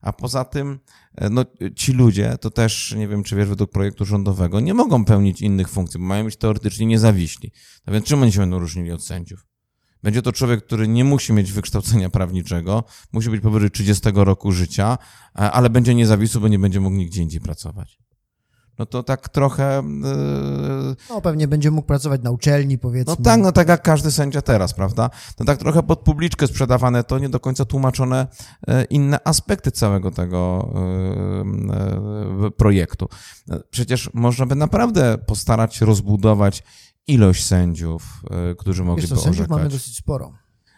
A poza tym, e, no, ci ludzie, to też, nie wiem, czy wiesz, według projektu rządowego, nie mogą pełnić innych funkcji, bo mają być teoretycznie niezawiśli. No więc czym oni się będą różnili od sędziów? Będzie to człowiek, który nie musi mieć wykształcenia prawniczego, musi być powyżej 30 roku życia, ale będzie niezawisły, bo nie będzie mógł nigdzie indziej pracować no to tak trochę... Yy... No pewnie będzie mógł pracować na uczelni, powiedzmy. No tak, no tak jak każdy sędzia teraz, prawda? No tak trochę pod publiczkę sprzedawane to, nie do końca tłumaczone yy, inne aspekty całego tego yy, projektu. Przecież można by naprawdę postarać się rozbudować ilość sędziów, którzy mogliby Wiesz co, sędziów mamy dosyć sporo.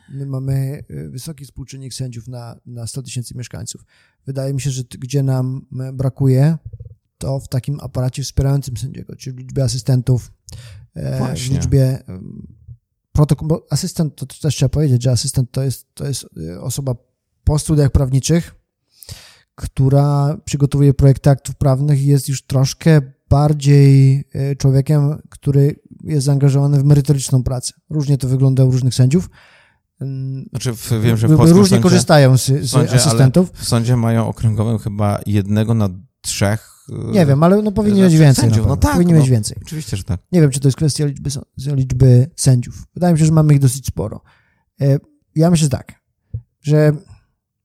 My mamy wysoki współczynnik sędziów na, na 100 tysięcy mieszkańców. Wydaje mi się, że gdzie nam brakuje, to w takim aparacie wspierającym sędziego, czyli w liczbie asystentów, e, Właśnie. w liczbie protokół, bo asystent, to też trzeba powiedzieć, że asystent to jest, to jest e, osoba po studiach prawniczych, która przygotowuje projekty aktów prawnych i jest już troszkę bardziej e, człowiekiem, który jest zaangażowany w merytoryczną pracę. Różnie to wygląda u różnych sędziów. Znaczy, wiem, że w Różnie sądzie, korzystają z, z sądzie, asystentów. w sądzie mają okręgowym chyba jednego na trzech nie wiem, ale no powinni mieć więcej. Sędziów. No tak, powinni no, mieć więcej. Oczywiście, że tak. Nie wiem, czy to jest kwestia liczby, liczby sędziów. Wydaje mi się, że mamy ich dosyć sporo. E, ja myślę tak, że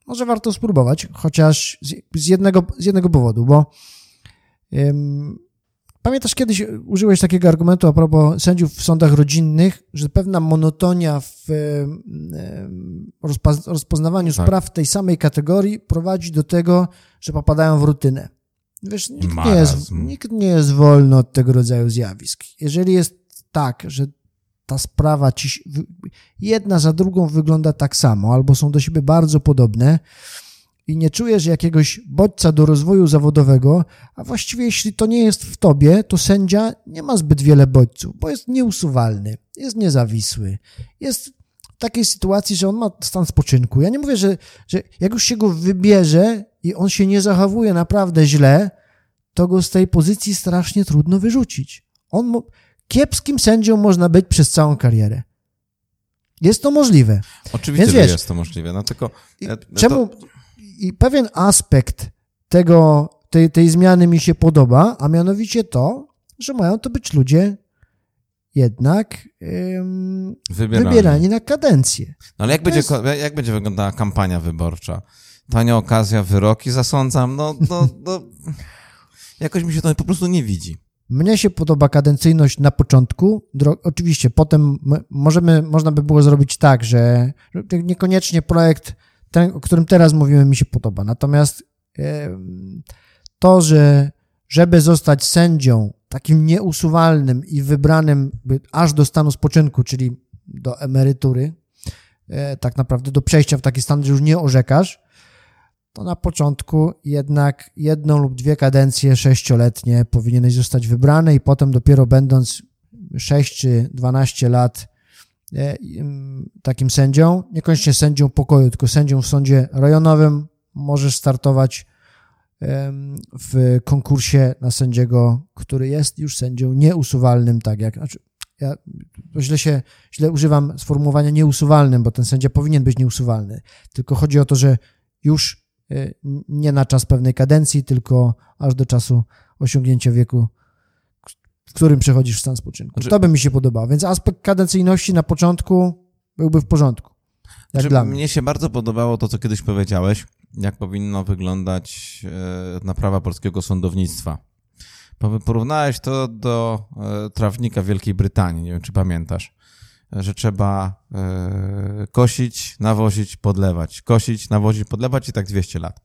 może warto spróbować, chociaż z jednego, z jednego powodu, bo um, pamiętasz kiedyś użyłeś takiego argumentu a propos sędziów w sądach rodzinnych, że pewna monotonia w um, rozpoznawaniu tak. spraw tej samej kategorii prowadzi do tego, że popadają w rutynę. Wiesz, nikt nie, jest, nikt nie jest wolny od tego rodzaju zjawisk. Jeżeli jest tak, że ta sprawa ci jedna za drugą wygląda tak samo, albo są do siebie bardzo podobne i nie czujesz jakiegoś bodźca do rozwoju zawodowego, a właściwie jeśli to nie jest w tobie, to sędzia nie ma zbyt wiele bodźców, bo jest nieusuwalny, jest niezawisły, jest takiej sytuacji, że on ma stan spoczynku. Ja nie mówię, że, że jak już się go wybierze i on się nie zachowuje naprawdę źle, to go z tej pozycji strasznie trudno wyrzucić. On kiepskim sędzią można być przez całą karierę. Jest to możliwe. Oczywiście, Więc, wiesz, że jest to możliwe. No tylko, czemu to... i pewien aspekt tego, tej, tej zmiany mi się podoba, a mianowicie to, że mają to być ludzie jednak ym, wybierani na kadencję. No ale jak będzie, jest... jak będzie wyglądała kampania wyborcza? Tania okazja, wyroki zasądzam, no, no, no jakoś mi się to po prostu nie widzi. Mnie się podoba kadencyjność na początku. Oczywiście potem możemy, można by było zrobić tak, że niekoniecznie projekt ten, o którym teraz mówimy, mi się podoba. Natomiast to, że żeby zostać sędzią takim nieusuwalnym i wybranym aż do stanu spoczynku, czyli do emerytury, e, tak naprawdę do przejścia w taki stan, że już nie orzekasz, to na początku jednak jedną lub dwie kadencje sześcioletnie powinieneś zostać wybrany i potem dopiero będąc 6 czy 12 lat e, takim sędzią, niekoniecznie sędzią pokoju, tylko sędzią w sądzie rejonowym, możesz startować w konkursie na sędziego, który jest już sędzią nieusuwalnym, tak jak, znaczy ja źle się, źle używam sformułowania nieusuwalnym, bo ten sędzia powinien być nieusuwalny, tylko chodzi o to, że już e, nie na czas pewnej kadencji, tylko aż do czasu osiągnięcia wieku, w którym przechodzisz w stan spoczynku. Znaczy, to by mi się podobało, więc aspekt kadencyjności na początku byłby w porządku. Jak znaczy, mnie się bardzo podobało to, co kiedyś powiedziałeś, jak powinno wyglądać e, naprawa polskiego sądownictwa. Porównałeś to do e, trawnika Wielkiej Brytanii, nie wiem czy pamiętasz, że trzeba e, kosić, nawozić, podlewać, kosić, nawozić, podlewać i tak 200 lat.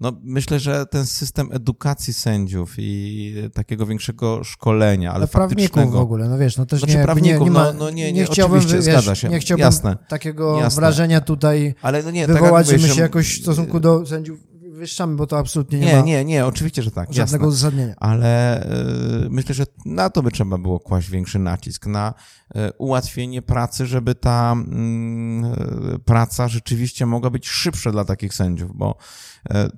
No, myślę, że ten system edukacji sędziów i takiego większego szkolenia, ale prawników w ogóle, no wiesz, no też znaczy, nie, nie, nie, ma, no, no nie, nie, nie chciałbym, wiesz, zgadza się, nie chciałbym jasne, takiego jasne. wrażenia tutaj ale no nie, tak wywołać, tak że my się jakoś w stosunku do sędziów wywyższamy, bo to absolutnie nie, nie ma. Nie, nie, oczywiście, że tak. Żadnego uzasadnienia. Ale y, myślę, że na to by trzeba było kłaść większy nacisk, na y, ułatwienie pracy, żeby ta y, praca rzeczywiście mogła być szybsza dla takich sędziów, bo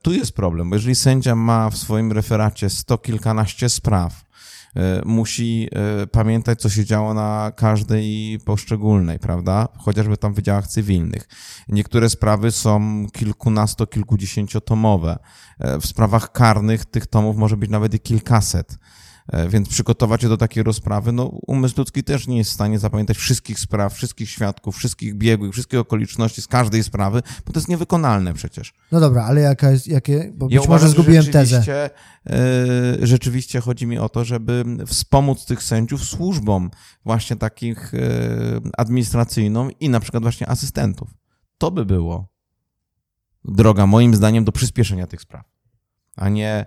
tu jest problem, bo jeżeli sędzia ma w swoim referacie sto kilkanaście spraw, musi e, pamiętać, co się działo na każdej poszczególnej, prawda? Chociażby tam w wydziałach cywilnych. Niektóre sprawy są kilkunasto, kilkudziesięciotomowe. E, w sprawach karnych tych tomów może być nawet i kilkaset. E, więc przygotować się do takiej rozprawy, no umysł ludzki też nie jest w stanie zapamiętać wszystkich spraw, wszystkich świadków, wszystkich biegłych, wszystkich okoliczności z każdej sprawy, bo to jest niewykonalne przecież. No dobra, ale jaka jest, jakie, bo być ja może zgubiłem tezę. Yy, rzeczywiście chodzi mi o to, żeby wspomóc tych sędziów służbom właśnie takich yy, administracyjną i na przykład właśnie asystentów. To by było droga moim zdaniem do przyspieszenia tych spraw, a nie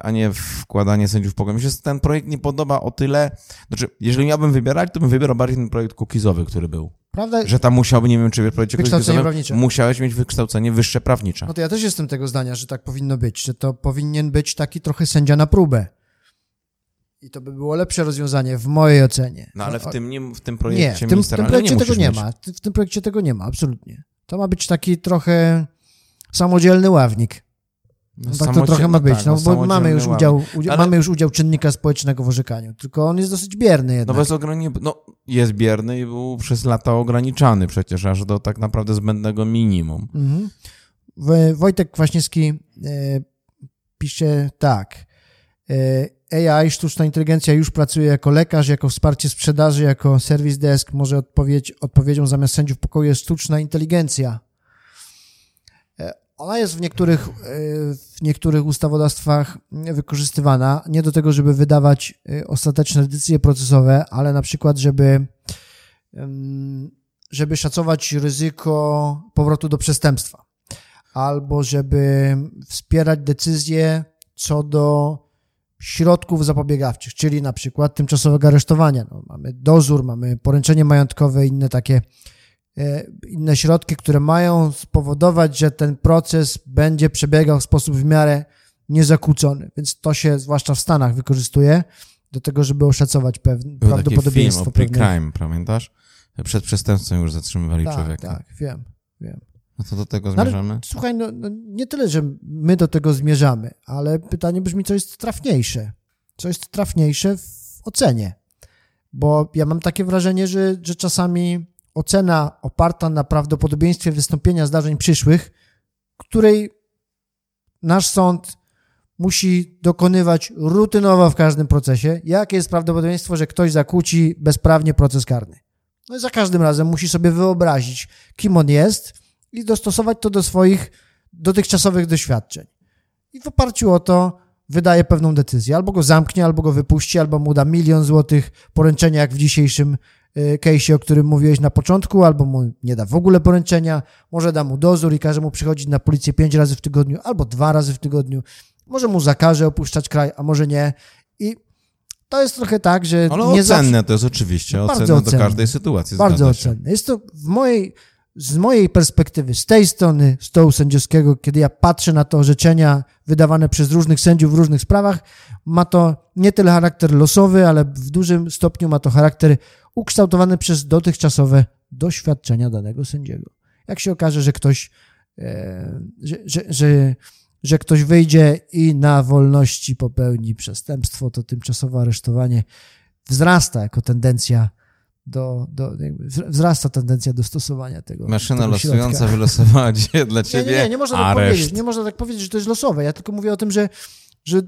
a nie wkładanie sędziów w pokoju. Mi się ten projekt nie podoba o tyle, znaczy, jeżeli miałbym wybierać, to bym wybierał bardziej ten projekt kukizowy, który był. Prawda? Że tam musiałby, nie wiem, czy w projekcie prawnicze. musiałeś mieć wykształcenie wyższe prawnicze. No to ja też jestem tego zdania, że tak powinno być, że to powinien być taki trochę sędzia na próbę. I to by było lepsze rozwiązanie w mojej ocenie. No ale w tym, nie, w tym projekcie nie, w tym, w tym projekcie tego nie ma. W tym projekcie tego nie ma, absolutnie. To ma być taki trochę samodzielny ławnik. No, no tak to trochę ma być, tak, no, bo mamy już, udział, udział ale... mamy już udział czynnika społecznego w orzekaniu, tylko on jest dosyć bierny jednak. No bez ograniczenia, no jest bierny i był przez lata ograniczany przecież, aż do tak naprawdę zbędnego minimum. Mhm. Wojtek Kwaśniewski e, pisze tak, e, AI, sztuczna inteligencja już pracuje jako lekarz, jako wsparcie sprzedaży, jako serwis desk, może odpowiedź, odpowiedzią zamiast sędziów pokoju jest sztuczna inteligencja. Ona jest w niektórych, e, w niektórych ustawodawstwach wykorzystywana nie do tego, żeby wydawać e, ostateczne decyzje procesowe, ale na przykład, żeby, żeby szacować ryzyko powrotu do przestępstwa albo żeby wspierać decyzje co do środków zapobiegawczych, czyli na przykład tymczasowego aresztowania. No, mamy dozór, mamy poręczenie majątkowe, inne takie inne środki, które mają spowodować, że ten proces będzie przebiegał w sposób w miarę niezakłócony. Więc to się zwłaszcza w Stanach wykorzystuje do tego, żeby oszacować pewne Był prawdopodobieństwo. Taki film o pre-crime, pamiętasz? Przed przestępstwem już zatrzymywali tak, człowieka. Tak, wiem, wiem. No to do tego no, zmierzamy? Słuchaj, no, no, nie tyle, że my do tego zmierzamy, ale pytanie brzmi, co jest trafniejsze? Co jest trafniejsze w ocenie? Bo ja mam takie wrażenie, że, że czasami ocena oparta na prawdopodobieństwie wystąpienia zdarzeń przyszłych, której nasz sąd musi dokonywać rutynowo w każdym procesie. Jakie jest prawdopodobieństwo, że ktoś zakłóci bezprawnie proces karny? No i za każdym razem musi sobie wyobrazić, kim on jest i dostosować to do swoich dotychczasowych doświadczeń. I w oparciu o to wydaje pewną decyzję. Albo go zamknie, albo go wypuści, albo mu da milion złotych poręczenia, jak w dzisiejszym y, case'ie, o którym mówiłeś na początku, albo mu nie da w ogóle poręczenia, może da mu dozór i każe mu przychodzić na policję pięć razy w tygodniu, albo dwa razy w tygodniu, może mu zakaże opuszczać kraj, a może nie. I to jest trochę tak, że Ale nie ocenne zawsze... to jest oczywiście, Bardzo ocenne do ocenne. każdej sytuacji. Bardzo ocenne. Jest to w mojej, z mojej perspektywy, z tej strony stołu sędziowskiego, kiedy ja patrzę na te orzeczenia wydawane przez różnych sędziów w różnych sprawach, ma to nie tyle charakter losowy, ale w dużym stopniu ma to charakter ukształtowany przez dotychczasowe doświadczenia danego sędziego. Jak się okaże, że ktoś, e, że, że, że, że ktoś wyjdzie i na wolności popełni przestępstwo, to tymczasowe aresztowanie wzrasta jako tendencja do, do wzrasta tendencja do stosowania tego. Maszyna tego losująca środka. wylosowała dzisiaj dla Nie, ciebie nie, nie, nie można tak areszt. powiedzieć. Nie można tak powiedzieć, że to jest losowe. Ja tylko mówię o tym, że, że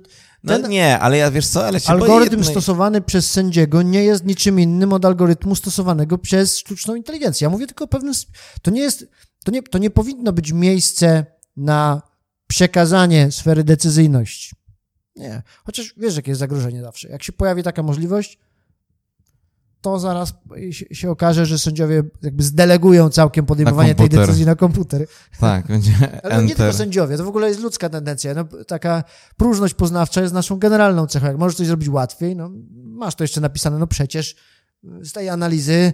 No ten nie, ale ja wiesz co, ale się algorytm jednej- stosowany przez sędziego nie jest niczym innym od algorytmu stosowanego przez sztuczną inteligencję. Ja mówię tylko o pewnym... To nie jest... To nie, to nie powinno być miejsce na przekazanie sfery decyzyjności. Nie. Chociaż wiesz, jakie jest zagrożenie zawsze. Jak się pojawi taka możliwość, to zaraz się, okaże, że sędziowie jakby zdelegują całkiem podejmowanie tej decyzji na komputer. Tak, będzie Ale no nie tylko enter. sędziowie, to w ogóle jest ludzka tendencja. No, taka próżność poznawcza jest naszą generalną cechą. Jak możesz coś zrobić łatwiej, no masz to jeszcze napisane, no przecież z tej analizy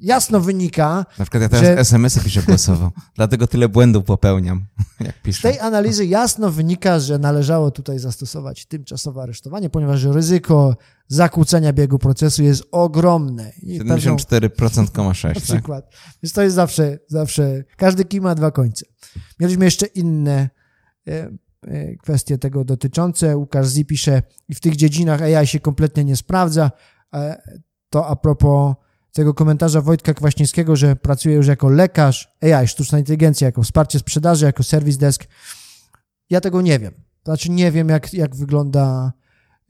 jasno wynika, Na przykład ja teraz że- SMS-y piszę głosowo, dlatego tyle błędów popełniam, jak z piszę. tej analizy jasno wynika, że należało tutaj zastosować tymczasowe aresztowanie, ponieważ ryzyko zakłócenia biegu procesu jest ogromne. I pewną- 74,6, na tak? przykład. Więc to jest zawsze, zawsze, każdy kij ma dwa końce. Mieliśmy jeszcze inne e, e, kwestie tego dotyczące. Łukasz Z pisze, i w tych dziedzinach AI się kompletnie nie sprawdza. E, To a propos tego komentarza Wojtka Kwaśniewskiego, że pracuje już jako lekarz AI, sztuczna inteligencja, jako wsparcie sprzedaży, jako service desk. Ja tego nie wiem. Znaczy nie wiem, jak, jak wygląda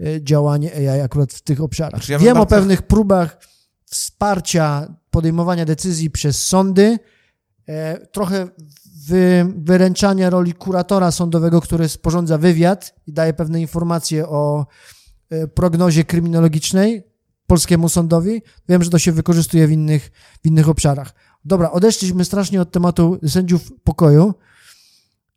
e, działanie AI akurat w tych obszarach. Znaczy ja wiem o bardzo- pewnych próbach wsparcia podejmowania decyzji przez sądy, e, trochę wy, wyręczania roli kuratora sądowego, który sporządza wywiad i daje pewne informacje o e, prognozie kryminologicznej polskiemu sądowi. Wiem, że to się wykorzystuje w innych, w innych obszarach. Dobra, odeszliśmy strasznie od tematu sędziów pokoju.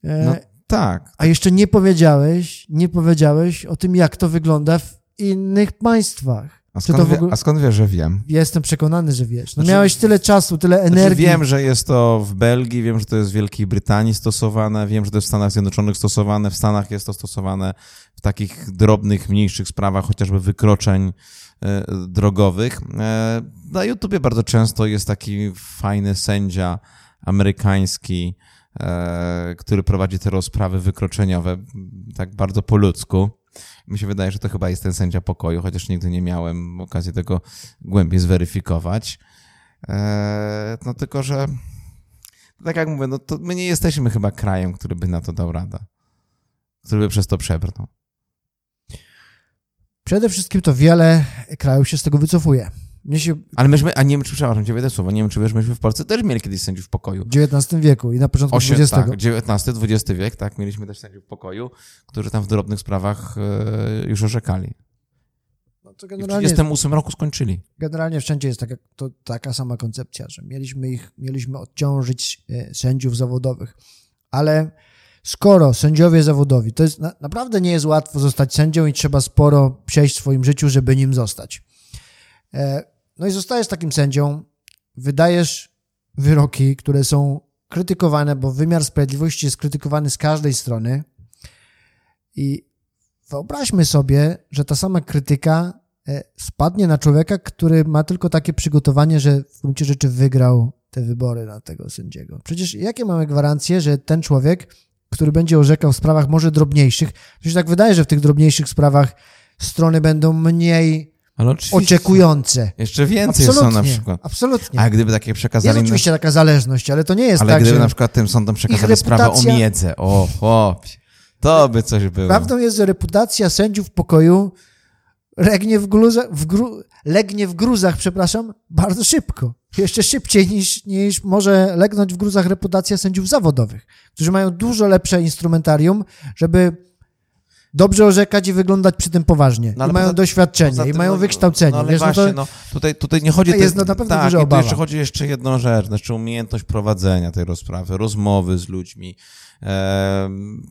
E, No tak. a jeszcze nie powiedziałeś, nie powiedziałeś o tym, jak to wygląda w innych państwach. A skąd, w wie, ogóle- a skąd wiesz, że wiem? Jestem przekonany, że wiesz. No Znaczy- miałeś tyle czasu, tyle Znaczy, energii. wiem, że jest to w Belgii, wiem, że to jest w Wielkiej Brytanii stosowane, wiem, że to jest w Stanach Zjednoczonych stosowane, w Stanach jest to stosowane w takich drobnych, mniejszych sprawach, chociażby wykroczeń drogowych. E, na YouTubie bardzo często jest taki fajny sędzia amerykański, e, który prowadzi te rozprawy wykroczeniowe tak bardzo po ludzku. Mi się wydaje, że to chyba jest ten sędzia pokoju, chociaż nigdy nie miałem okazji tego głębiej zweryfikować. No tylko, że tak jak mówię, no to my nie jesteśmy chyba krajem, który by na to dał radę. Który by przez to przebrnął. Przede wszystkim to wiele krajów się z tego wycofuje. Się Ale myśmy, a nie wiem, czy, przepraszam cię, słowo, nie wiem, czy wiesz, myśmy w Polsce też mieli kiedyś sędziów pokoju. w XIX wieku i na początku Osiem, XX. tak, XIX-XX wiek, tak, mieliśmy też sędziów pokoju, którzy tam w drobnych sprawach e, już orzekali. No to I w generalnie, 38 roku skończyli. generalnie wszędzie jest taka, to, taka sama koncepcja, że mieliśmy ich, mieliśmy odciążyć e, sędziów zawodowych. Ale skoro sędziowie zawodowi, to jest na, naprawdę nie jest łatwo zostać sędzią i trzeba sporo przejść w swoim życiu, żeby nim zostać. E, No i zostajesz takim sędzią, wydajesz wyroki, które są krytykowane, bo wymiar sprawiedliwości jest krytykowany z każdej strony. I wyobraźmy sobie, że ta sama krytyka e, spadnie na człowieka, który ma tylko takie przygotowanie, że w gruncie rzeczy wygrał te wybory na tego sędziego. Przecież jakie mamy gwarancje, że ten człowiek, który będzie orzekał w sprawach może drobniejszych, to się tak wydaje, że w tych drobniejszych sprawach strony będą mniej Ale oczekujące. Jeszcze więcej są Absolutnie. na przykład. Absolutnie. A gdyby takie Jest przekazali... na- oczywiście taka zależność, ale to nie jest Ale tak, gdyby że... na przykład tym sądom przekazali sprawę o reputacja- miedzę, o chłopie, to by coś było. Prawdą jest, że reputacja sędziów pokoju legnie w, gruza, w gru, legnie w gruzach, przepraszam, bardzo szybko. Jeszcze szybciej niż, niż może legnąć w gruzach reputacja sędziów zawodowych, którzy mają dużo lepsze instrumentarium, żeby dobrze orzekać i wyglądać przy tym poważnie. No, I mają poza- doświadczenie, Poza i mają no, wykształcenie. No, ale wiesz, no właśnie, to, no, tutaj, tutaj nie chodzi... To jest no, na pewno tak, duża obawa. jeszcze chodzi jeszcze jedną rzecz, znaczy umiejętność prowadzenia tej rozprawy, rozmowy z ludźmi.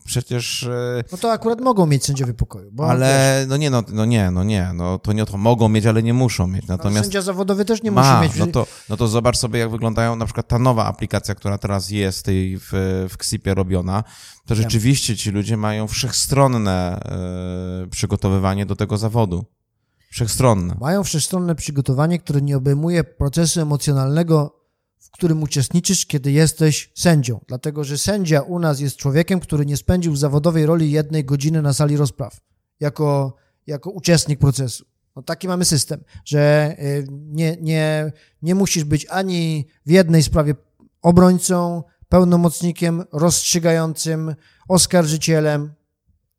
Przecież... e, no to akurat mogą mieć sędziowie pokoju. Bo wiesz, ale no nie, no, no nie, no nie, no to nie o to mogą mieć, ale nie muszą mieć. ale Natomiast sędzia zawodowy też nie ma, musi mieć. no to, no to zobacz sobie, jak wyglądają na przykład ta nowa aplikacja, która teraz jest tej w, w Ksipie robiona, to rzeczywiście ci ludzie mają wszechstronne e, przygotowywanie do tego zawodu. Wszechstronne. Mają wszechstronne przygotowanie, które nie obejmuje procesu emocjonalnego, w którym uczestniczysz, kiedy jesteś sędzią. Dlatego, że sędzia u nas jest człowiekiem, który nie spędził w zawodowej roli jednej godziny na sali rozpraw, jako, jako uczestnik procesu. No taki mamy system, że y, nie, nie, nie musisz być ani w jednej sprawie obrońcą, pełnomocnikiem, rozstrzygającym, oskarżycielem.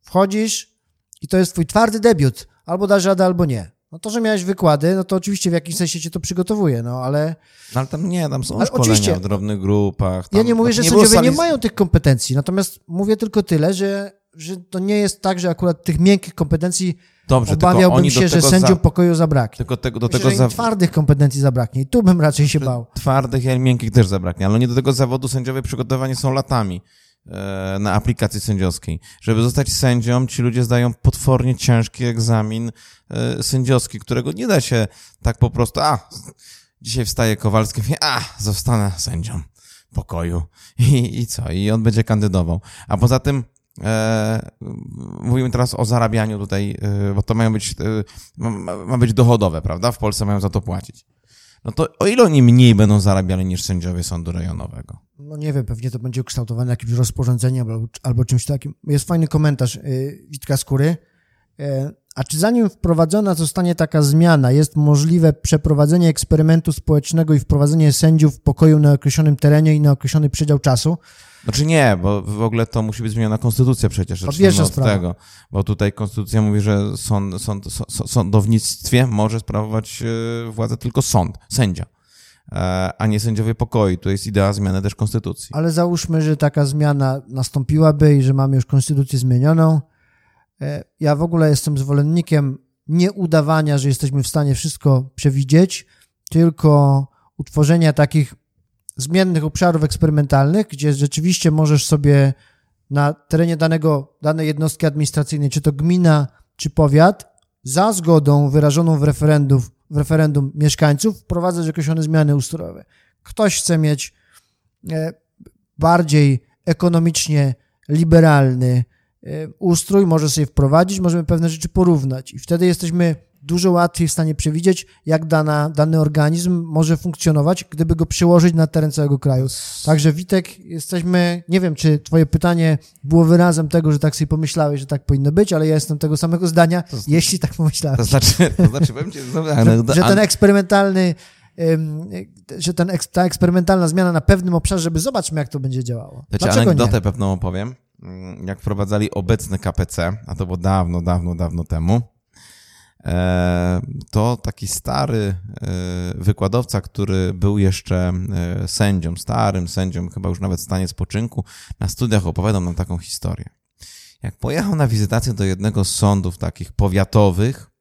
Wchodzisz i to jest twój twardy debiut. Albo dasz radę, albo nie. No to, że miałeś wykłady, no to oczywiście w jakimś sensie cię to przygotowuje, no ale No, ale tam nie, tam są Ale szkolenia oczywiście. w drobnych grupach. Tam, ja nie mówię, że było sędziowie nie sali- mają tych kompetencji, natomiast mówię tylko tyle, że, że to nie jest tak, że akurat tych miękkich kompetencji Dobrze, obawiałbym się, że sędziom za... pokoju zabraknie. Tylko tego, do Myślę, tego za... twardych kompetencji zabraknie i tu bym raczej się bał. twardych i miękkich też zabraknie, ale oni do tego zawodu sędziowie przygotowani są latami na aplikacji sędziowskiej. Żeby zostać sędzią, ci ludzie zdają potwornie ciężki egzamin e, sędziowski, którego nie da się tak po prostu, a, dzisiaj wstaje Kowalski, a, zostanę sędzią pokoju i, i co, i on będzie kandydował. A poza tym E, mówimy teraz o zarabianiu tutaj, e, bo to mają być, e, ma, ma być dochodowe, prawda? W Polsce mają za to płacić. No to o ile oni mniej będą zarabiali niż sędziowie sądu rejonowego? No nie wiem, pewnie to będzie ukształtowane jakimś rozporządzeniem albo, albo czymś takim. Jest fajny komentarz y, Witka Skóry. E, A czy zanim wprowadzona zostanie taka zmiana, jest możliwe przeprowadzenie eksperymentu społecznego i wprowadzenie sędziów w pokoju na określonym terenie i na określony przedział czasu? Znaczy nie, bo w ogóle to musi być zmieniona konstytucja przecież. To Zaczynamy pierwsza od sprawa. tego, bo tutaj konstytucja mówi, że sąd, sąd, sąd, sądownictwie może sprawować e, władzę tylko sąd, sędzia, a nie sędziowie pokoju. To jest idea zmiany też konstytucji. Ale załóżmy, że taka zmiana nastąpiłaby i że mamy już konstytucję zmienioną. E, Ja w ogóle jestem zwolennikiem nie udawania, że jesteśmy w stanie wszystko przewidzieć, tylko utworzenia takich zmiennych obszarów eksperymentalnych, gdzie rzeczywiście możesz sobie na terenie danego, danej jednostki administracyjnej, czy to gmina, czy powiat, za zgodą wyrażoną w, referendum, w referendum mieszkańców wprowadzać określone zmiany ustrojowe. Ktoś chce mieć e, bardziej ekonomicznie liberalny e, ustrój, może sobie wprowadzić, możemy pewne rzeczy porównać i wtedy jesteśmy dużo łatwiej w stanie przewidzieć, jak dana, dany organizm może funkcjonować, gdyby go przełożyć na teren całego kraju. Także Witek, jesteśmy, nie wiem, czy twoje pytanie było wyrazem tego, że tak sobie pomyślałeś, że tak powinno być, ale ja jestem tego samego zdania, jeśli tak pomyślałeś. To znaczy, to znaczy powiem ci, Że, że ten eksperymentalny, ym, że ten, ta eksperymentalna zmiana na pewnym obszarze, żeby zobaczmy, jak to będzie działało. To Dlaczego anegdotę nie? pewną opowiem. Mm, Jak wprowadzali obecny KPC, a to było dawno, dawno, dawno temu, to taki stary e, wykładowca, który był jeszcze e, sędzią, starym sędzią, chyba już nawet w stanie spoczynku, na studiach opowiadał nam taką historię. Jak pojechał na wizytację do jednego z sądów takich powiatowych,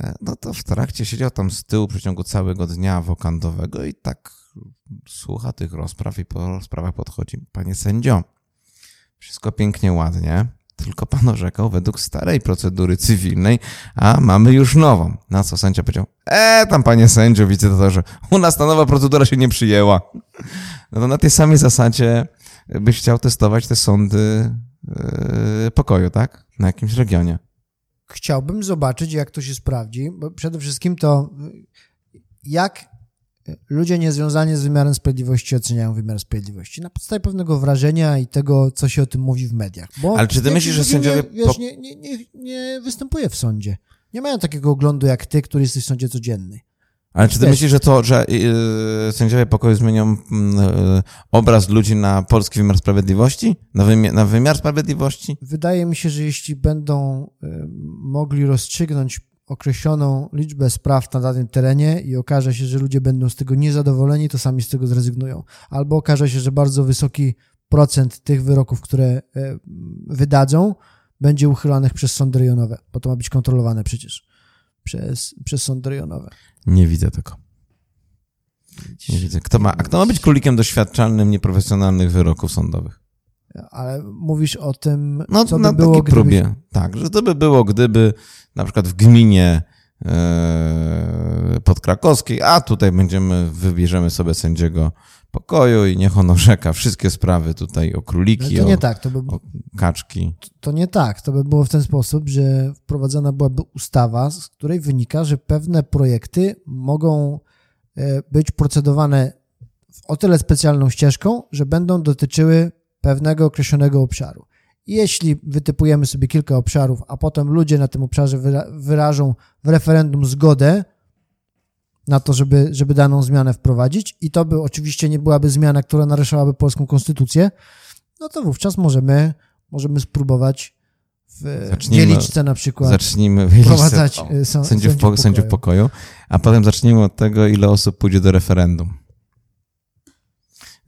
e, no to w trakcie siedział tam z tyłu w przeciągu całego dnia wokandowego i tak słucha tych rozpraw i po rozprawach podchodzi. Panie sędzio, wszystko pięknie, ładnie, tylko pan orzekał według starej procedury cywilnej, a mamy już nową. Na co sędzia powiedział, e, tam panie sędzio, wizytatorze, u nas ta nowa procedura się nie przyjęła. No to na tej samej zasadzie byś chciał testować te sądy yy, pokoju, tak? Na jakimś regionie. Chciałbym zobaczyć, jak to się sprawdzi, bo przede wszystkim to, jak ludzie niezwiązani z wymiarem sprawiedliwości oceniają wymiar sprawiedliwości. Na podstawie pewnego wrażenia i tego, co się o tym mówi w mediach. Bo Ale czy ty myślisz, że sędziowie Nie, wiesz, nie, nie, nie, nie występuje w sądzie. Nie mają takiego oglądu jak ty, który jesteś w sądzie codzienny. Ale czy ty Wiesz- myślisz, że to, że yy, sędziowie pokoju zmienią yy, obraz ludzi na polski wymiar sprawiedliwości? Na, wymia- na wymiar sprawiedliwości? Wydaje mi się, że jeśli będą y, mogli rozstrzygnąć określoną liczbę spraw na danym terenie i okaże się, że ludzie będą z tego niezadowoleni, to sami z tego zrezygnują. Albo okaże się, że bardzo wysoki procent tych wyroków, które e, wydadzą, będzie uchylanych przez sądy rejonowe, bo to ma być kontrolowane przecież przez, przez sądy rejonowe. Nie widzę tego. Nie widzę. Kto ma, a kto ma być królikiem doświadczalnym nieprofesjonalnych wyroków sądowych? Ale mówisz o tym, No, co by na było, takiej gdyby... próbie. Tak, że to by było, gdyby na przykład w gminie e, podkrakowskiej, a tutaj będziemy, wybierzemy sobie sędziego pokoju i niech on orzeka wszystkie sprawy tutaj o króliki, to o, nie tak, to by, o kaczki. to nie tak. To by było w ten sposób, że wprowadzana byłaby ustawa, z której wynika, że pewne projekty mogą e, być procedowane o tyle specjalną ścieżką, że będą dotyczyły pewnego określonego obszaru. Jeśli wytypujemy sobie kilka obszarów, a potem ludzie na tym obszarze wyra wyrażą w referendum zgodę na to, żeby, żeby daną zmianę wprowadzić, i to by oczywiście nie byłaby zmiana, która naruszałaby polską konstytucję, no to wówczas możemy, możemy spróbować w Zacznijmy- Wieliczce na przykład Zacznijmy wprowadzać y, są- sędziów, po, sędziów pokoju, a potem zacznijmy od tego, ile osób pójdzie do referendum.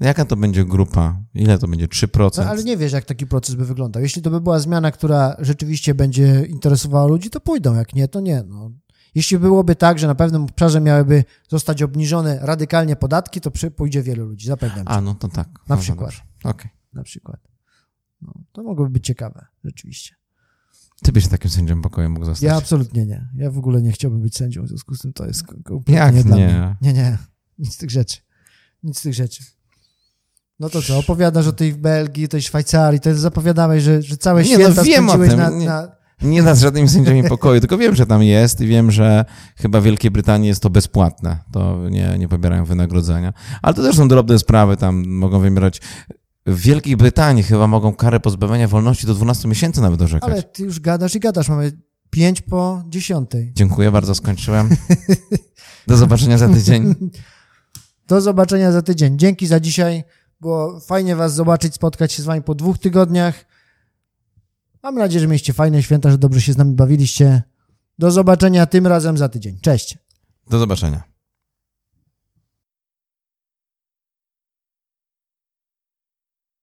Jaka to będzie grupa? Ile to będzie? 3%? No, ale nie wiesz, jak taki proces by wyglądał. Jeśli to by była zmiana, która rzeczywiście będzie interesowała ludzi, to pójdą. Jak nie, to nie. No. Jeśli byłoby tak, że na pewnym obszarze miałyby zostać obniżone radykalnie podatki, to przy, pójdzie wielu ludzi, zapewniam cię. A, no to tak. Na Dobra, przykład. Okej. Na przykład. No, to mogłoby być ciekawe, rzeczywiście. Ty byś takim sędzią pokoju mógł zostać. Ja absolutnie nie. Ja w ogóle nie chciałbym być sędzią, w związku z tym to jest ko- kompletnie Jak nie dla nie? mnie. Nie, nie. Nic z tych rzeczy. Nic z tych rzeczy. No to co, opowiadasz o tej w Belgii, tej Szwajcarii, to zapowiadałeś, że, że całe Nie, no święta wiem o spędziłeś tym. na, Nie. na... Nie nad żadnymi sędziami pokoju, tylko wiem, że tam jest i wiem, że chyba w Wielkiej Brytanii jest to bezpłatne. To nie, nie pobierają wynagrodzenia. Ale to też są drobne sprawy, tam mogą wymierać. W Wielkiej Brytanii chyba mogą karę pozbawienia wolności do 12 miesięcy nawet orzekać. Ale ty już gadasz i gadasz, mamy pięć po dziesiątej. Dziękuję bardzo, skończyłem. Do zobaczenia za tydzień. Do zobaczenia za tydzień. Dzięki za dzisiaj. Było fajnie was zobaczyć, spotkać się z wami po dwóch tygodniach. Mam nadzieję, że mieliście fajne święta, że dobrze się z nami bawiliście. Do zobaczenia tym razem za tydzień. Cześć. Do zobaczenia.